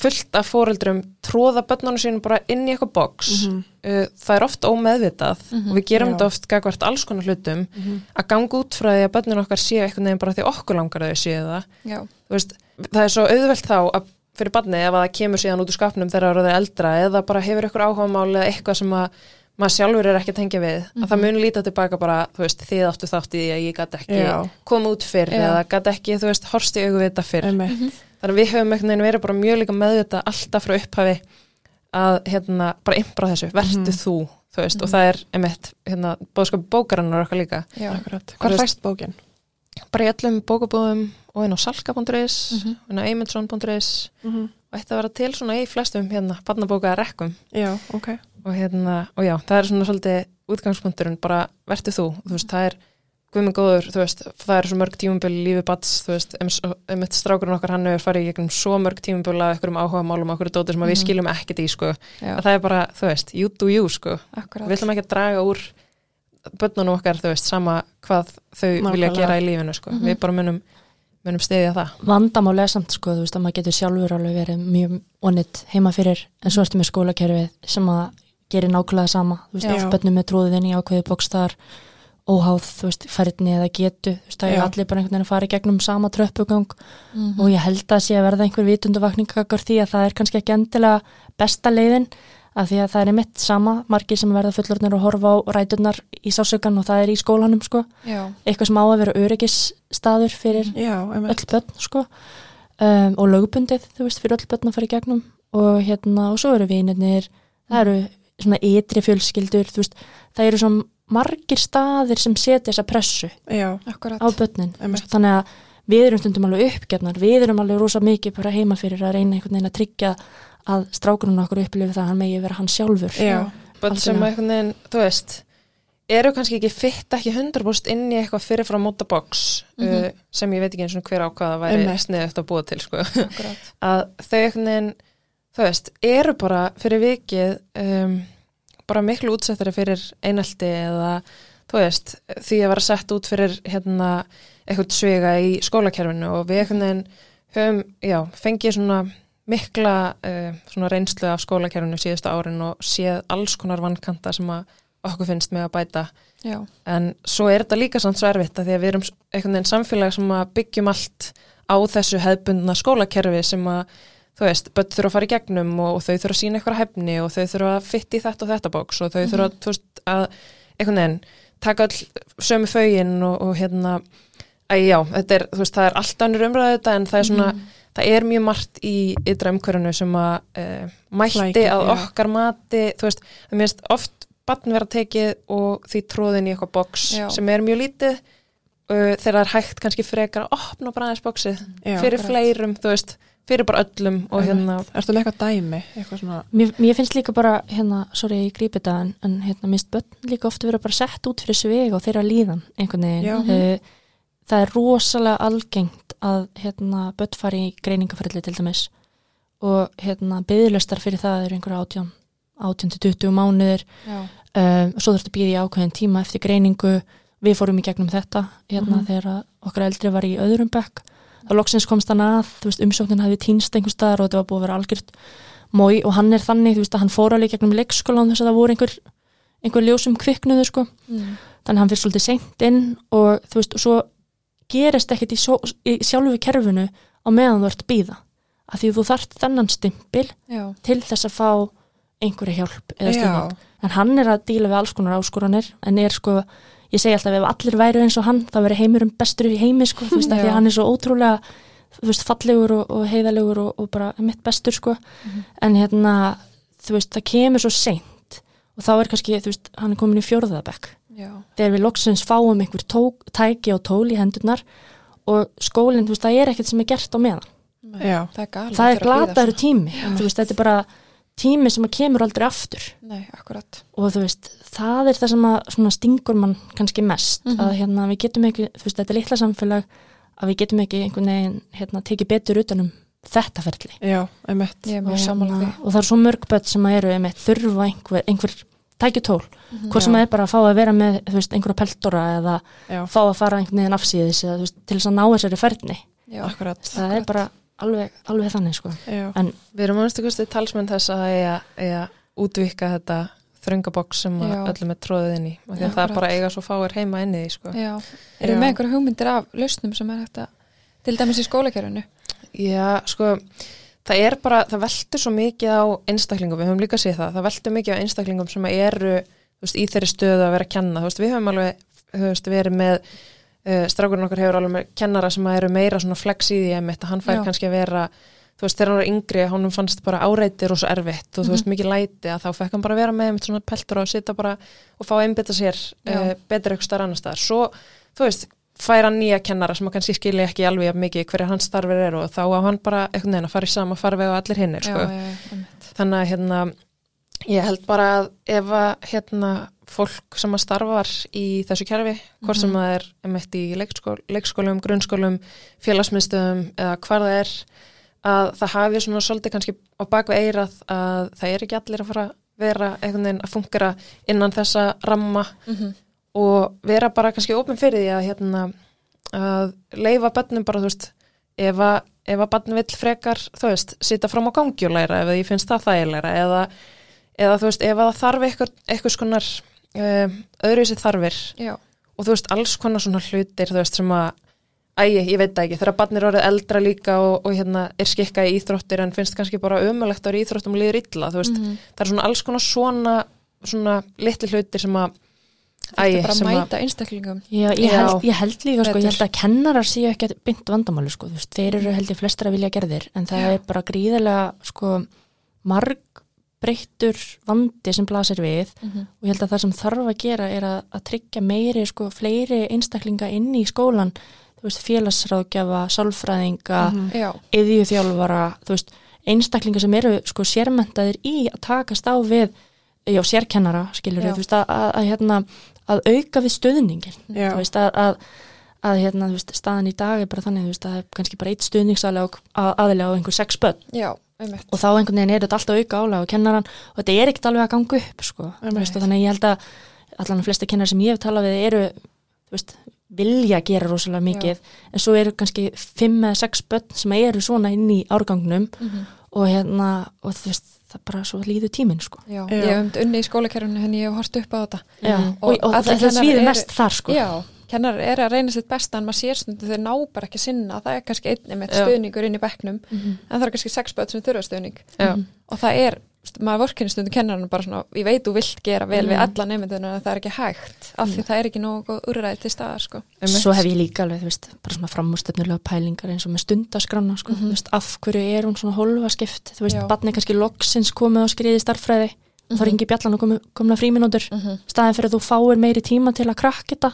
fullt af fóreldrum tróða börnunum sínum bara inn í eitthvað box Mhm. uh, það er oft ómeðvitað Mhm. og við gerum Já. þetta oft gagvart alls konar hlutum Mhm. að ganga út frá því að börnun okkar séu eitthvað nefn bara því okkur langar að þau séu það veist, það er svo auðvelt þá að fyrir barni ef að það kemur síðan út úr skapnum þegar það er eldra eða bara hefur ykkur áhugamál eða eitthvað sem að maður sjálfur er ekki að tengja við að það mun líta tilbaka bara, þú veist, þið áttu þátt í því að ég gæti ekki Já. koma út fyrr Já. eða gæti ekki, þú veist, horst í augu við þetta fyrr Einmitt. Mhm. þannig að við höfum einhvern veginn verið bara mjög líka meðvita alltaf frá upphafi að hérna, bara impra þessu, vertu Mhm. þú þú veist, og það er einmitt, hérna, bóðskap bókarannar okkar líka já, Akkurat. Hvað fæst bókin? bara í öllum bókabúðum og inn á salka.is Mhm. inn á eymilsson.is Mhm. Og að hérna og já, það er svona svolítið útgangspunkturinn, bara vertu þú þú veist, það er guðminn góður þú veist, það er svo mörg tímumbil í lífi bats þú veist, um mitt strákurinn okkar hann hefur farið í gegnum svo mörg tímumbil af einhverjum áhuga málum, okkur dóttir sem að við Mhm. skiljum ekkert í, sko, að það er bara þú veist, you do you, sko, akkurat við ætlum ekki að draga úr börnunum okkar, þú veist, sama hvað þau vilja Nákvæmlega. gera í lífinu, sko, Mhm. við bara munum munum stiðja það vandamáli er samt sko, þú veist að maður getur sjálfur alveg verið mjög gerir nákvæmlega sama, þú veist, bönnum með tróðin í ákveði bókstar óháð, þú veist, færðni eða getu. Þú veist, það er allir bara einhvern veginn að fara í gegnum sama tröppugang Mhm. og ég held að sé að verða einhver vitunduvakningakur því að það er kannski ekki endilega besta leiðin að því að það er mitt sama, margir sem verða fullorðnir og horfa á ræturnar í sásökan og það er í skólanum sko, já, eitthvað sem á að vera öryggisstaður fyrir Já, öll börn sko. Um, og lögbundið, þú veist, fyrir öll börn að fara í gegnum. Og hérna, og svo eru vinirnir það eru svona ytri fjölskyldur, þú veist, það eru svona margir staðir sem setja þessa pressu Já, á börnin, veist, þannig að við erum stundum alveg uppgefnar, við erum alveg rosa mikið bara heima fyrir að reyna einhvern veginn að tryggja að strákunum okkur upplifi það að hann megi vera hann sjálfur. Já, börn sem einhvern veginn, þú veist eru kannski ekki fitt ekki 100% inn í eitthvað fyrir frá móta box Mhm. uh, sem ég veit ekki eins og hver ákvaða væri Einmitt. sniðugt að búa til sko. að þau einhvern veginn þú veist, eru bara fyrir vikið um, bara miklu útsettari fyrir einaldi eða þú veist, því að vera sett út fyrir hérna eitthvað svega í skólakerfinu og við einhvern veginn höfum, já, fengið svona mikla uh, svona reynslu af skólakerfinu síðustu árin og séð alls konar vankanta sem að okkur finnst með að bæta. Já, en svo er þetta líka samt svo erfitt að því að við erum einhvern veginn samfélag sem að byggjum allt á þessu hefbundna skólakerfi sem að þú veist, börn þurfa að fara í gegnum og, og þau þurfa að sína eitthvað hefni og þau þurfa að fytta í þetta og þetta bóks og þau þurfa að, þú veist, að einhvern veginn taka all sömu fögin og, og hérna að já, þetta er, þú veist, það er allt annur umræðu þetta en það er svona, það er mjög margt í ytra umhverfinu sem að uh, mætti Flækir, að já. okkar mati, þú veist, það minnst oft barn vera tekið og því tróðin í eitthvað boks Já. sem er mjög lítið uh, þegar það er hægt kannski frekar að opna bara aðeins boksið já. fyrir fleirum, þú veist, fyrir bara öllum og hérna, Ertu með eitthvað dæmi? Eitthvað svona, Mér, mér finnst líka bara, hérna, sorry ég grípi þetta en, en hérna, minnst börn líka ofta vera bara sett út fyrir sveg og þeirra líðan einhvern veginn. Uh, það er rosalega algengt að hérna, börn fari í greiningaferðli til dæmis. Og hérna, byðilistar fyrir það eru einhverja átján, átján til 20 mánuðir. Já, um, og svo þurftu að býða í ákveðin tíma eftir greiningu. Við fórum í gegnum þetta hérna Mhm. þegar að okkar eldri var í öðrum bekk þá loksins komst hann að, þú veist, umsóknin hafði týnst einhver staðar og þetta var búið að vera algjört mói og hann er þannig, þú veist, að hann fór alveg gegnum leikskólan þess að það voru einhver, einhver ljósum kviknuðu, sko, mm. þannig að hann fyrir svolítið seint inn og þú veist, og svo gerist ekkert í, í sjálfu kerfinu á meðan þú ert að býða að því þú þarft þennan stimpil já, til þess að fá einhverja hjálp eða stuðning. Já, en hann er að díla við alls konar áskoranir en er sko, ég segi alltaf ef allir væru eins og hann þá veri heimurum bestur í heimi sko, þú veist, af því Já. að hann er svo ótrúlega þú veist, fallegur og, og heiðalegur og, og bara mitt bestur sko. En hérna, þú veist, það kemur svo seint og þá er kannski, þú veist, hann er komin í fjórðabekk Já, þegar við loksins fáum einhver tók, tæki og tól í hendurnar og skólinn, þú veist, það er ekkert sem er gert á meðan. Já. það er er bíða glataður tími þú veist, þetta er bara tími sem að kemur aldrei aftur. Nei, akkurat. Og þú veist, það er það sem að svona stingur mann kannski mest Mhm. að hérna við getum ekki, þú veist, þetta er litla samfélag að við getum ekki einhvern veginn hérna, tekið betur utanum þetta ferli. Já, einmitt. Ég og, því. og það er svo mörg börn sem að eru einmitt, þurfa einhver, einhver tækjutól, Mhm. hvort sem að er bara að fá að vera með þú veist, einhverja peltora eða Já, fá að fara einhvern veginn afsíðis eða, þú veist, til þess að ná þessari ferni Já, akkurat. það er bara alveg, alveg þannig sko. Já, Við erum ánstu kosti talsmenn þess að eiga, útvika þetta þröngaboks sem öllum er tróðið inn í og því að það akkurat. bara eiga svo fáir heima inn í sko. Já, eru með einhverja hugmyndir af lausnum sem er hægt að til dæmis í skólakerfinu Já, sko það er bara, það veltur svo mikið á einstaklingum, við höfum líka séð það, það veltur mikið á einstaklingum sem eru veist, í þeirri stöðu að vera að kenna, veist, við höfum alveg veist, verið með uh, strákurinn okkar hefur alveg með kennara sem eru meira svona flex í því einmitt, að hann fær Já. kannski að vera þú veist, þegar hann var yngri, honum fannst bara áreitir og svo erfitt og þú veist, mikið læti að þá fekk hann bara vera með einmitt svona peltur og sita bara og fá að einbytta sér uh, betur eitthvað starf annar staðar, svo, þú veist fær hann nýja kennara sem að kannski skilja ekki alveg mikið hverja hans starfir eru og þá á hann bara einhvern veginn að fara í sama farveg og allir hinnir sko. Já, já, þannig að hérna ég held bara að ef að hérna fólk sem að starfar í þessu kerfi, hvort sem Mhm. það er einmitt í leikskól, leikskólum, grunnskólum félagsmyndstöðum eða hvar það er að það hafi svona svolítið kannski á baku eirað að það er ekki allir að fara að vera einhvern veginn að fungera innan þessa ramma Mhm. og vera bara kannski opinn fyrir því að hérna að leifa börnum bara, þú veist ef að, ef að barn vill frekar þú veist, sita fram á gangi og læra ef ég finnst það þægilegra eða, eða þú veist, ef að það þarf eitthvað, eitthvað skonar uh, öðru sér þarfir. Já, og þú veist, alls konar svona hlutir þú veist, sem að Æ, ég veit það ekki, þegar barnir orðið eldra líka og, og hérna er skikka í íþróttir en finnst kannski bara ömulegt að vera í íþróttum og líður illa, þú veist, Mhm. það er svona alls konar svona, svona litli hlutir sem að þetta er bara að mæta einstaklingum. Já, ég, Já. held, ég held líka, sko, ég held að kennarar séu ekki bynt vandamáli, sko, þú veist, þeir eru held ég flestir að vilja gerðir, en það Já. er bara gríðarlega, sko, marg breyttur vandi sem blasir við Mhm. og ég held að það sem þarf að gera er að, að tryggja meiri, sko, fleiri einstaklinga inn í skólan, þú veist, félagsráðgjafa, sálfræðinga, Mhm. Já, yðjúþjálfara, þú veist, einstaklinga sem eru, sko, sérmentaðir í að takast á við, já, sérkennara, skilur Já. þú veist, að, að, að, hérna, að auka við stöðningin Já. þú veist að, að, að hérna, þú veist, staðan í dag er bara þannig þú veist, að það er kannski bara eitt stuðningsalega aðilega á einhver sex börn já, einmitt og þá einhvern veginn er þetta alltaf auka álega og kennaran og þetta er ekkert alveg að ganga upp sko. Veist, og þannig að ég held að allan flesta kennar sem ég hef talað við eru veist, vilja gera rosalega mikið en svo eru kannski fimm eða sex börn sem eru svona inn í árgangnum Mhm. og hérna og þú veist, það bara svo líður tíminn sko. Já, Já. ég hef unni í skólakerfinu henni ég hef hort upp á þetta Já, Mhm. og, og, allir það, svíður mest þar sko. Já, kennar er að reyna sitt besta en maður sér stundu þau ná bara ekki að sinna það er kannski einnig með Já. stuðningur inn í bekknum Mhm. en það er kannski sex börn sem þurfa stuðning Já. Mhm. og það er, maður vorkinni stundu kennar bara svona, ég veit þú vilt gera vel við Mhm. alla nefnduna en það er ekki hægt af því það er ekki nógu góð úrræði til staðar sko. Svo hef ég líka alveg, þú veist, bara svona framústöfnulega pælingar eins og með stundaskrána, sko, Mhm. af hverju er hún svona hólfaskipt, þú veist, Mm þá ringi bjallan og komi, komna fríminútur, Mhm. staðin fyrir að þú fáir meiri tíma til að krakka þetta,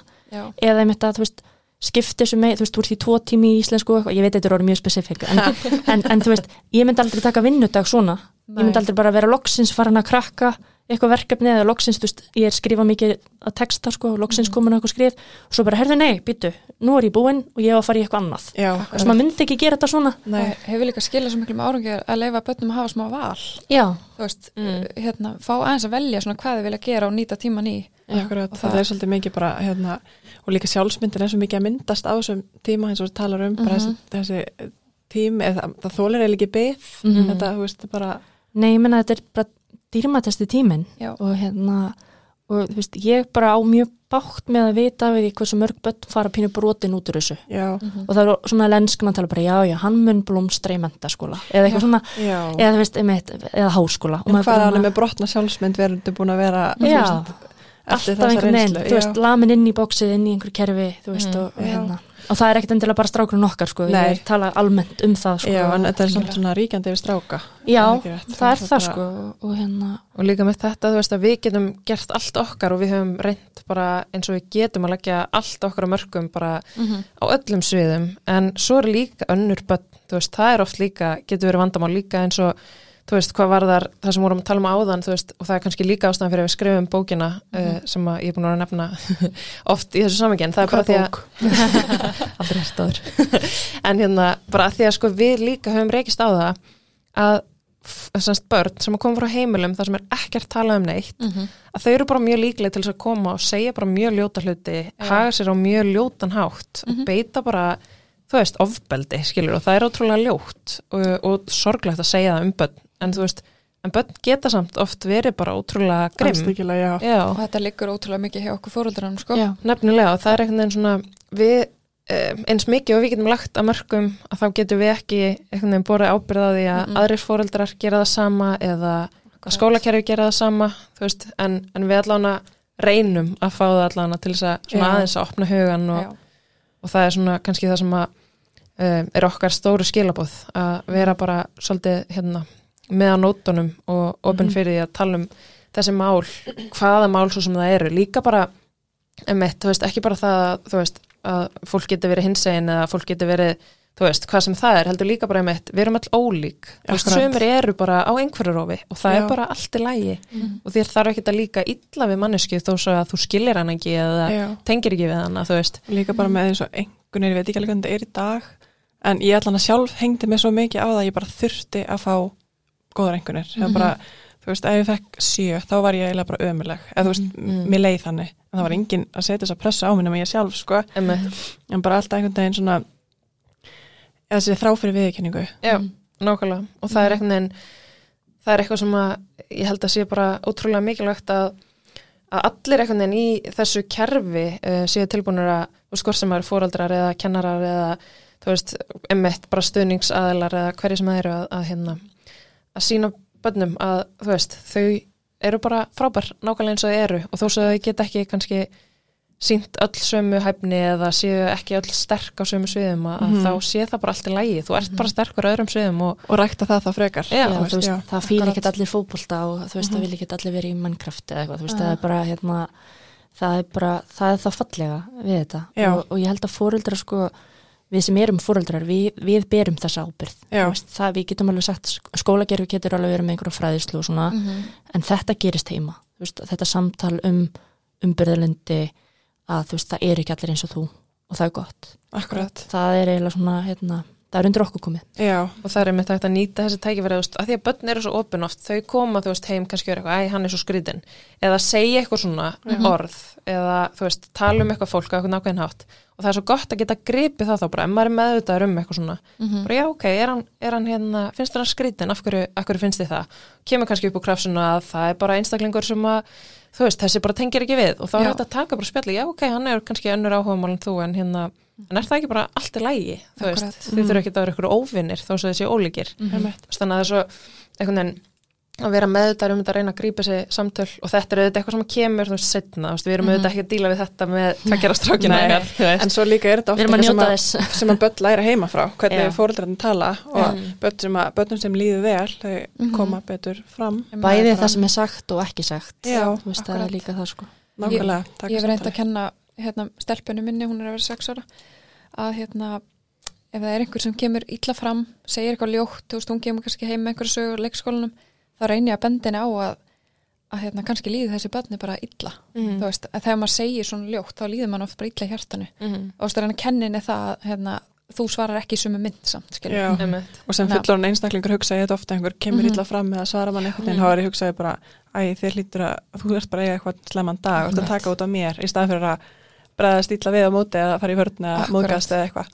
eða einmitt að, þú veist, skipti þessu með, þú veist, þú ert í tvo tími í íslensku og ég veit þetta er orðið mjög spesifik, en, en, en þú veist, ég myndi aldrei taka vinnudag svona, ég myndi Nei. aldrei bara vera loksins farin að krakka eitthvað verkefni eða loksins, þú veist, ég er skrifa mikið að texta, sko, og loksins Mhm. komin eitthvað skrif og svo bara, herðu nei, býtu, nú er ég búinn og ég var að fara í eitthvað annað Já, þess að maður myndi ekki gera þetta svona nei, hefur líka skilað svo miklu með árangi að leifa börnum að hafa smá val já, þú veist, Mm. hérna, fá aðeins að velja svona hvað þau vilja gera og nýta tíman í akkurat, og það, það- er svolítið mikið bara hérna, og líka sjálfsmyndin er svo mikið að myndast á þessum tíma eins og talar um bara Mhm. þessi, þessi tími, eða, það, þólir eða ekki byð Mhm. þetta, þú veist, bara nei, ég menna þetta er bara dýrmætasti tíminn Já. og hérna og þú veist, ég bara á mjög bátt með að vita við hversu mörg börn fara pínu brotin út úr þessu. Já, og það er svona lenskum að tala bara, já, já, hann mun blómstra í mentaskóla eða eitthvað svona, já. eða þú veist, einmitt, eða háskóla. Og en hvað er svona- með brotna sjálfsmynd? Verður búin að vera Já, veist, alltaf einhvern veginn, þú veist, lamin inn í bóksið inn í einhver kerfi, þú veist, Mm, og, og já. hérna og það er ekkert endilega bara strákurinn okkar sko, Nei. ég tala almennt um það sko. Já, en þetta er samt svona ríkjandi yfir stráka. Já, það er það er Það sko og hérna, Og líka með þetta, þú veist að við getum gert allt okkar og við höfum reynd bara eins og við getum að leggja allt okkar á mörgum bara Mhm. á öllum sviðum en svo er líka önnur börn, þú veist, það er oft líka, getur verið vandamál líka eins og þú veist, hvað var þar, það sem vorum að tala um áðan þú veist, og það er kannski líka ástæðan fyrir að við skrifum bókina uh, sem ég er búin að nefna oft í þessu samengin, það er bara Hvað því að bók? aldrei hægt áður en hérna, bara því að sko við líka höfum reykist á það að semst börn sem að koma frá heimilum þar sem er ekkert talað um neitt Mhm. að þau eru bara mjög líklega til þess að koma og segja bara mjög ljóta hluti, haga sér á mjög ljótan hátt Mhm. og beita bara þú veist, ofbeldi, skilur, og það er ótrúlega ljótt og, og sorglegt að segja það um börn, en þú veist en börn geta samt oft verið bara ótrúlega grimm, já. já, og þetta liggur ótrúlega mikið hjá okkur fóröldrarnum sko. já, nefnilega. Og það er einhvern veginn svona við eh, eins mikið og við getum lagt að mörgum að þá getum við ekki einhvern veginn borðið ábyrða því að Mhm. aðrir fóreldrar gera það sama eða að skólakerfi gera það sama þú veist, en, en við allan reynum að fá það allan til þess að aðeins að opna hugan og, og það er svona kannski það sem að um, er okkar stóru skilabóð að vera bara svolítið hérna með á nótunum og opinn Mhm. fyrir því að tala um þessi mál, hvaða mál svo sem það eru, líka bara emitt, þú veist, ekki bara það veist, að fólk getur verið hinsegin eða fólk getur verið, þú veist, hvað sem það er heldur líka bara emitt, við erum all ólík sömur eru bara á einhverju rofi og það Já. er bara allt í lægi Mhm. og þér þarf ekki að líka illa við mannesku þó svo að þú skilir hann ekki eða Já. tengir ekki við hana, þú veist Líka bara með eins og einhvern veginn, ég veit ekki alveg hvernig þetta er í dag, en ég allan að sjálf hengdi mig svo mikið á það að ég bara þurfti að fá góðar einhvernir. Mm Mhm. bara, þú veist, ef ég fekk sjö, þá var ég eiginlega bara ömuleg. Eða þú veist, Mhm. mér leið þannig. En það var enginn að setja þess að pressa á minna með ég sjálf, sko. emitt, En bara alltaf einhvern veginn svona, eða þessi þrá fyrir viðurkenningu. já, Mhm. nákvæmlega og það er einhvern veginn það er eitthvað sem að ég held að sé bara ótrúlega mikilvægt að að allir einhvern veginn í þessu kerfi uh, séu tilbúinur að, hvort sem eru fóraldrar eða kennarar eða þú veist, emitt bara stuðningsaðilar eða hverju sem það eru að, að hérna að sína bönnum að þú veist, þau eru bara frábær nákvæmlega eins og þau eru og þó svo þau geta ekki kannski sínt öll sömu hæfni eða séu ekki öll sterk á sömu sviðum að, Mhm. að þá sé það bara allt í lægi þú ert bara sterkur á öðrum sviðum og Og rækta það þá frekar. Já, já, veist, já, það fýl ekkert allir fótbolta og þú veist, Mhm. það vil ekkert allir verið í Minecraft eða eitthvað, þú veist, Já. það er bara hérna, það er bara, það er það fallega við þetta og, og ég held að fóreldrar sko, við sem erum fóreldrar, við, við berum þessa ábyrð, veist, það við getum alveg sagt, skólagerfi getur alveg verið með einhverju fræðislu og svona, Mhm. en þetta gerist heima, veist, þetta samtal um umbyrðalindi að veist, það er ekki allir eins og þú og það er gott, Akkurat. það er eiginlega svona, hérna, það er undir okkur komið. Já, og það er einmitt hægt að nýta þessi tækifæri að því að börn eru svo opin oft þau koma þú veist heim kannski verið eitthvað, æ hann er svo skrýtin eða segja eitthvað svona orð eða þú veist, tala um eitthvað fólk á eitthvað nákvæðin hátt. Og það er svo gott að geta gripið það þá bara, ef maður er meðvitaður um eitthvað svona. Mhm. bara já ok, er hann, er hann hérna finnst hann skrýtin, af hverju, af hverju finnst þið það? Kemur kannski upp úr krafsuna að það er bara einstaklingur sem að þú veist, þessi bara tengir ekki við. Og þá er þetta að taka bara spjalli, já ok, hann er kannski önnur áhugamál en þú en hérna, en er það ekki bara allt í lægi, þú veist, Akkurat. þið þurfa ekki að vera ykkur óvinnir þó svo þessi ólíkir veist, þannig að það er svo einhvern veginn að vera meðutar um þetta að reyna að grípa sér samtöl og þetta er auðvitað eitthvað sem kemur þú veist, setna, við erum Mhm. auðvitað ekki að díla við þetta með tveggjara strákina Nei. okkar, þú veist. En svo líka er þetta ofta eitthvað sem sem að börn læra heima frá, hvernig fóreldrarnir tala og Mm. börn sem, að, börnum sem líður vel, þau Mhm. koma betur fram. Bæði það sem er sagt og ekki sagt Já, Þú veist, það er líka það sko Nákvæmlega, takk ég hef reynd að kenna hérna, stelpunni minni, hún er að vera sex ára að hérna ef það er einhver sem kemur illa fram segir eitthvað ljótt, þú veist, hún kemur kannski heim með einhverju sögur leikskólanum, þá reynir ég að benda henni á að, að hérna, kannski líði þessi börni bara illa, Mhm. þú veist að þegar maður segir svona ljótt, þá líður mann oft bara illa í hjartanu Mhm. og þú veist, reyna að kenna henni það hérna, þú svarar ekki sumu mynd samt, skilur Já. Einmitt. Og sem fullorinn einstaklingur hugsa ég þetta ofta einhver kemur Mhm. illa fram með að svara mann einhvern veginn, Mhm. þá er ég að, að að að bregðast illa við á móti eða fara í Akkurat. móðgast eða eitthvað.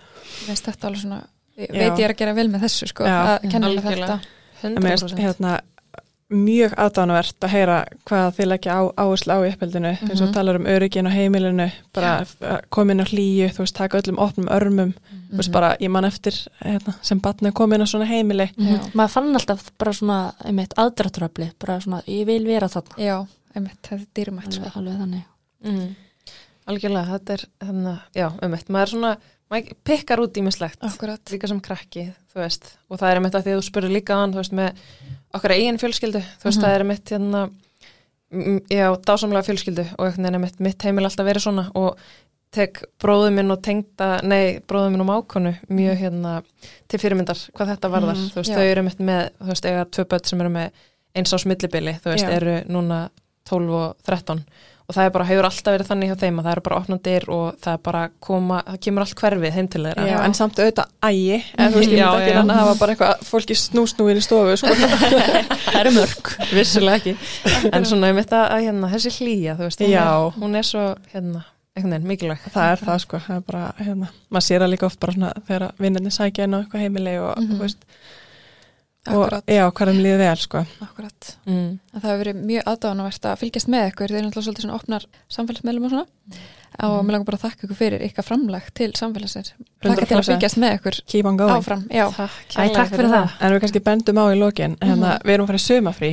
Finnst þetta alveg svona, veit ég er að gera vel með þessu sko, Já. að Algjörlega. þetta En mér finnst 100% hérna mjög aðdánuvert að heyra hvað þið leggja á, áherslu á í uppeldinu eins og Mhm. talar um öryggin og heimilinu bara að koma inn á hlýju, þú veist, taka öllum opnum örmum, þú veist, bara ég man eftir hérna, sem batni koma inn á svona heimili Já. maður fann alltaf bara svona einmitt aðdrátturafli, bara svona ég vil vera þarna Já, einmitt, þetta er dýrumætt sko. alveg, alveg þannig Mhm. Algjörlega, þetta er hérna, já, um eitt, maður er svona maður pikkar út ímislegt, líka sem krakki þú veist, og það er einmitt að því að þú spurður líka hann, þú veist, með okkar eigin fjölskyldu. Þú veist, Mhm. það er einmitt hérna mm, já, dásamlega fjölskyldu. Og einhvern veginn einmitt mitt heimil alltaf verið svona. Og tek bróðu minn og tengda nei, bróðu minn og mákonu mjög hérna til fyrirmyndar hvað þetta varðar, Mhm, þú veist, já. þau eru einmitt með, þú veist, eiga tvö börn sem eru með eins ás millibili, þú veist, Já. eru núna 12 og 13 og það er bara, hefur alltaf verið þannig hjá þeim að það eru bara opnandir og það er bara koma, það kemur allt hverfið heim til þeirra. Já, en samt auðvitað ægi en þú veist, ég myndi ekki að hafa bara eitthvað fólki snúsnúin í stofu sko. Það eru mörg. vissulega ekki. En svona ég mitt að, að hérna, þessi hlýja þú veist, hún, er, hún er svo hérna, einhvern veginn mikilvæg. Það er það sko, það er bara hérna, maður sér það líka oft bara svona þegar vinnarnir sækja inn á eitthvað heimili og, Mhm. þú veist, og akkurat, já, hvað þeim líður vel sko. akkurat mm. að það hefur verið mjög aðdáðanavert að fylgjast með ykkur þeir eru náttúrulega svolítið svona opnar samfélagsmeðlum og svona og mér langar bara að þakka ykkur fyrir ykkar framlag til samfélagsins Takk til að 100%. fylgjast með ykkur keep on going áfram, já, takk, Æ, takk fyrir það. en við kannski bendum á í lokin hérna, við erum að fara í sumafrí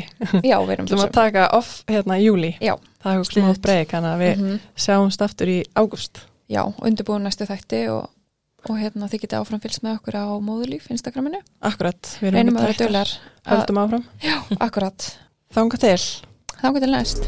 já, við erum við erum að taka off hérna í júli Já. það er smá Sniðugt. breyk, þannig að við Mhm. sjáumst aftur í ágúst Já, undirbúin næstu þætti og, og hérna þið getið áfram fylgst með okkur á móðurlíf Instagraminu, akkurat, við erum vera þreyttar. dölar höldum áfram, Akkurat, þanga til. Þá getur næst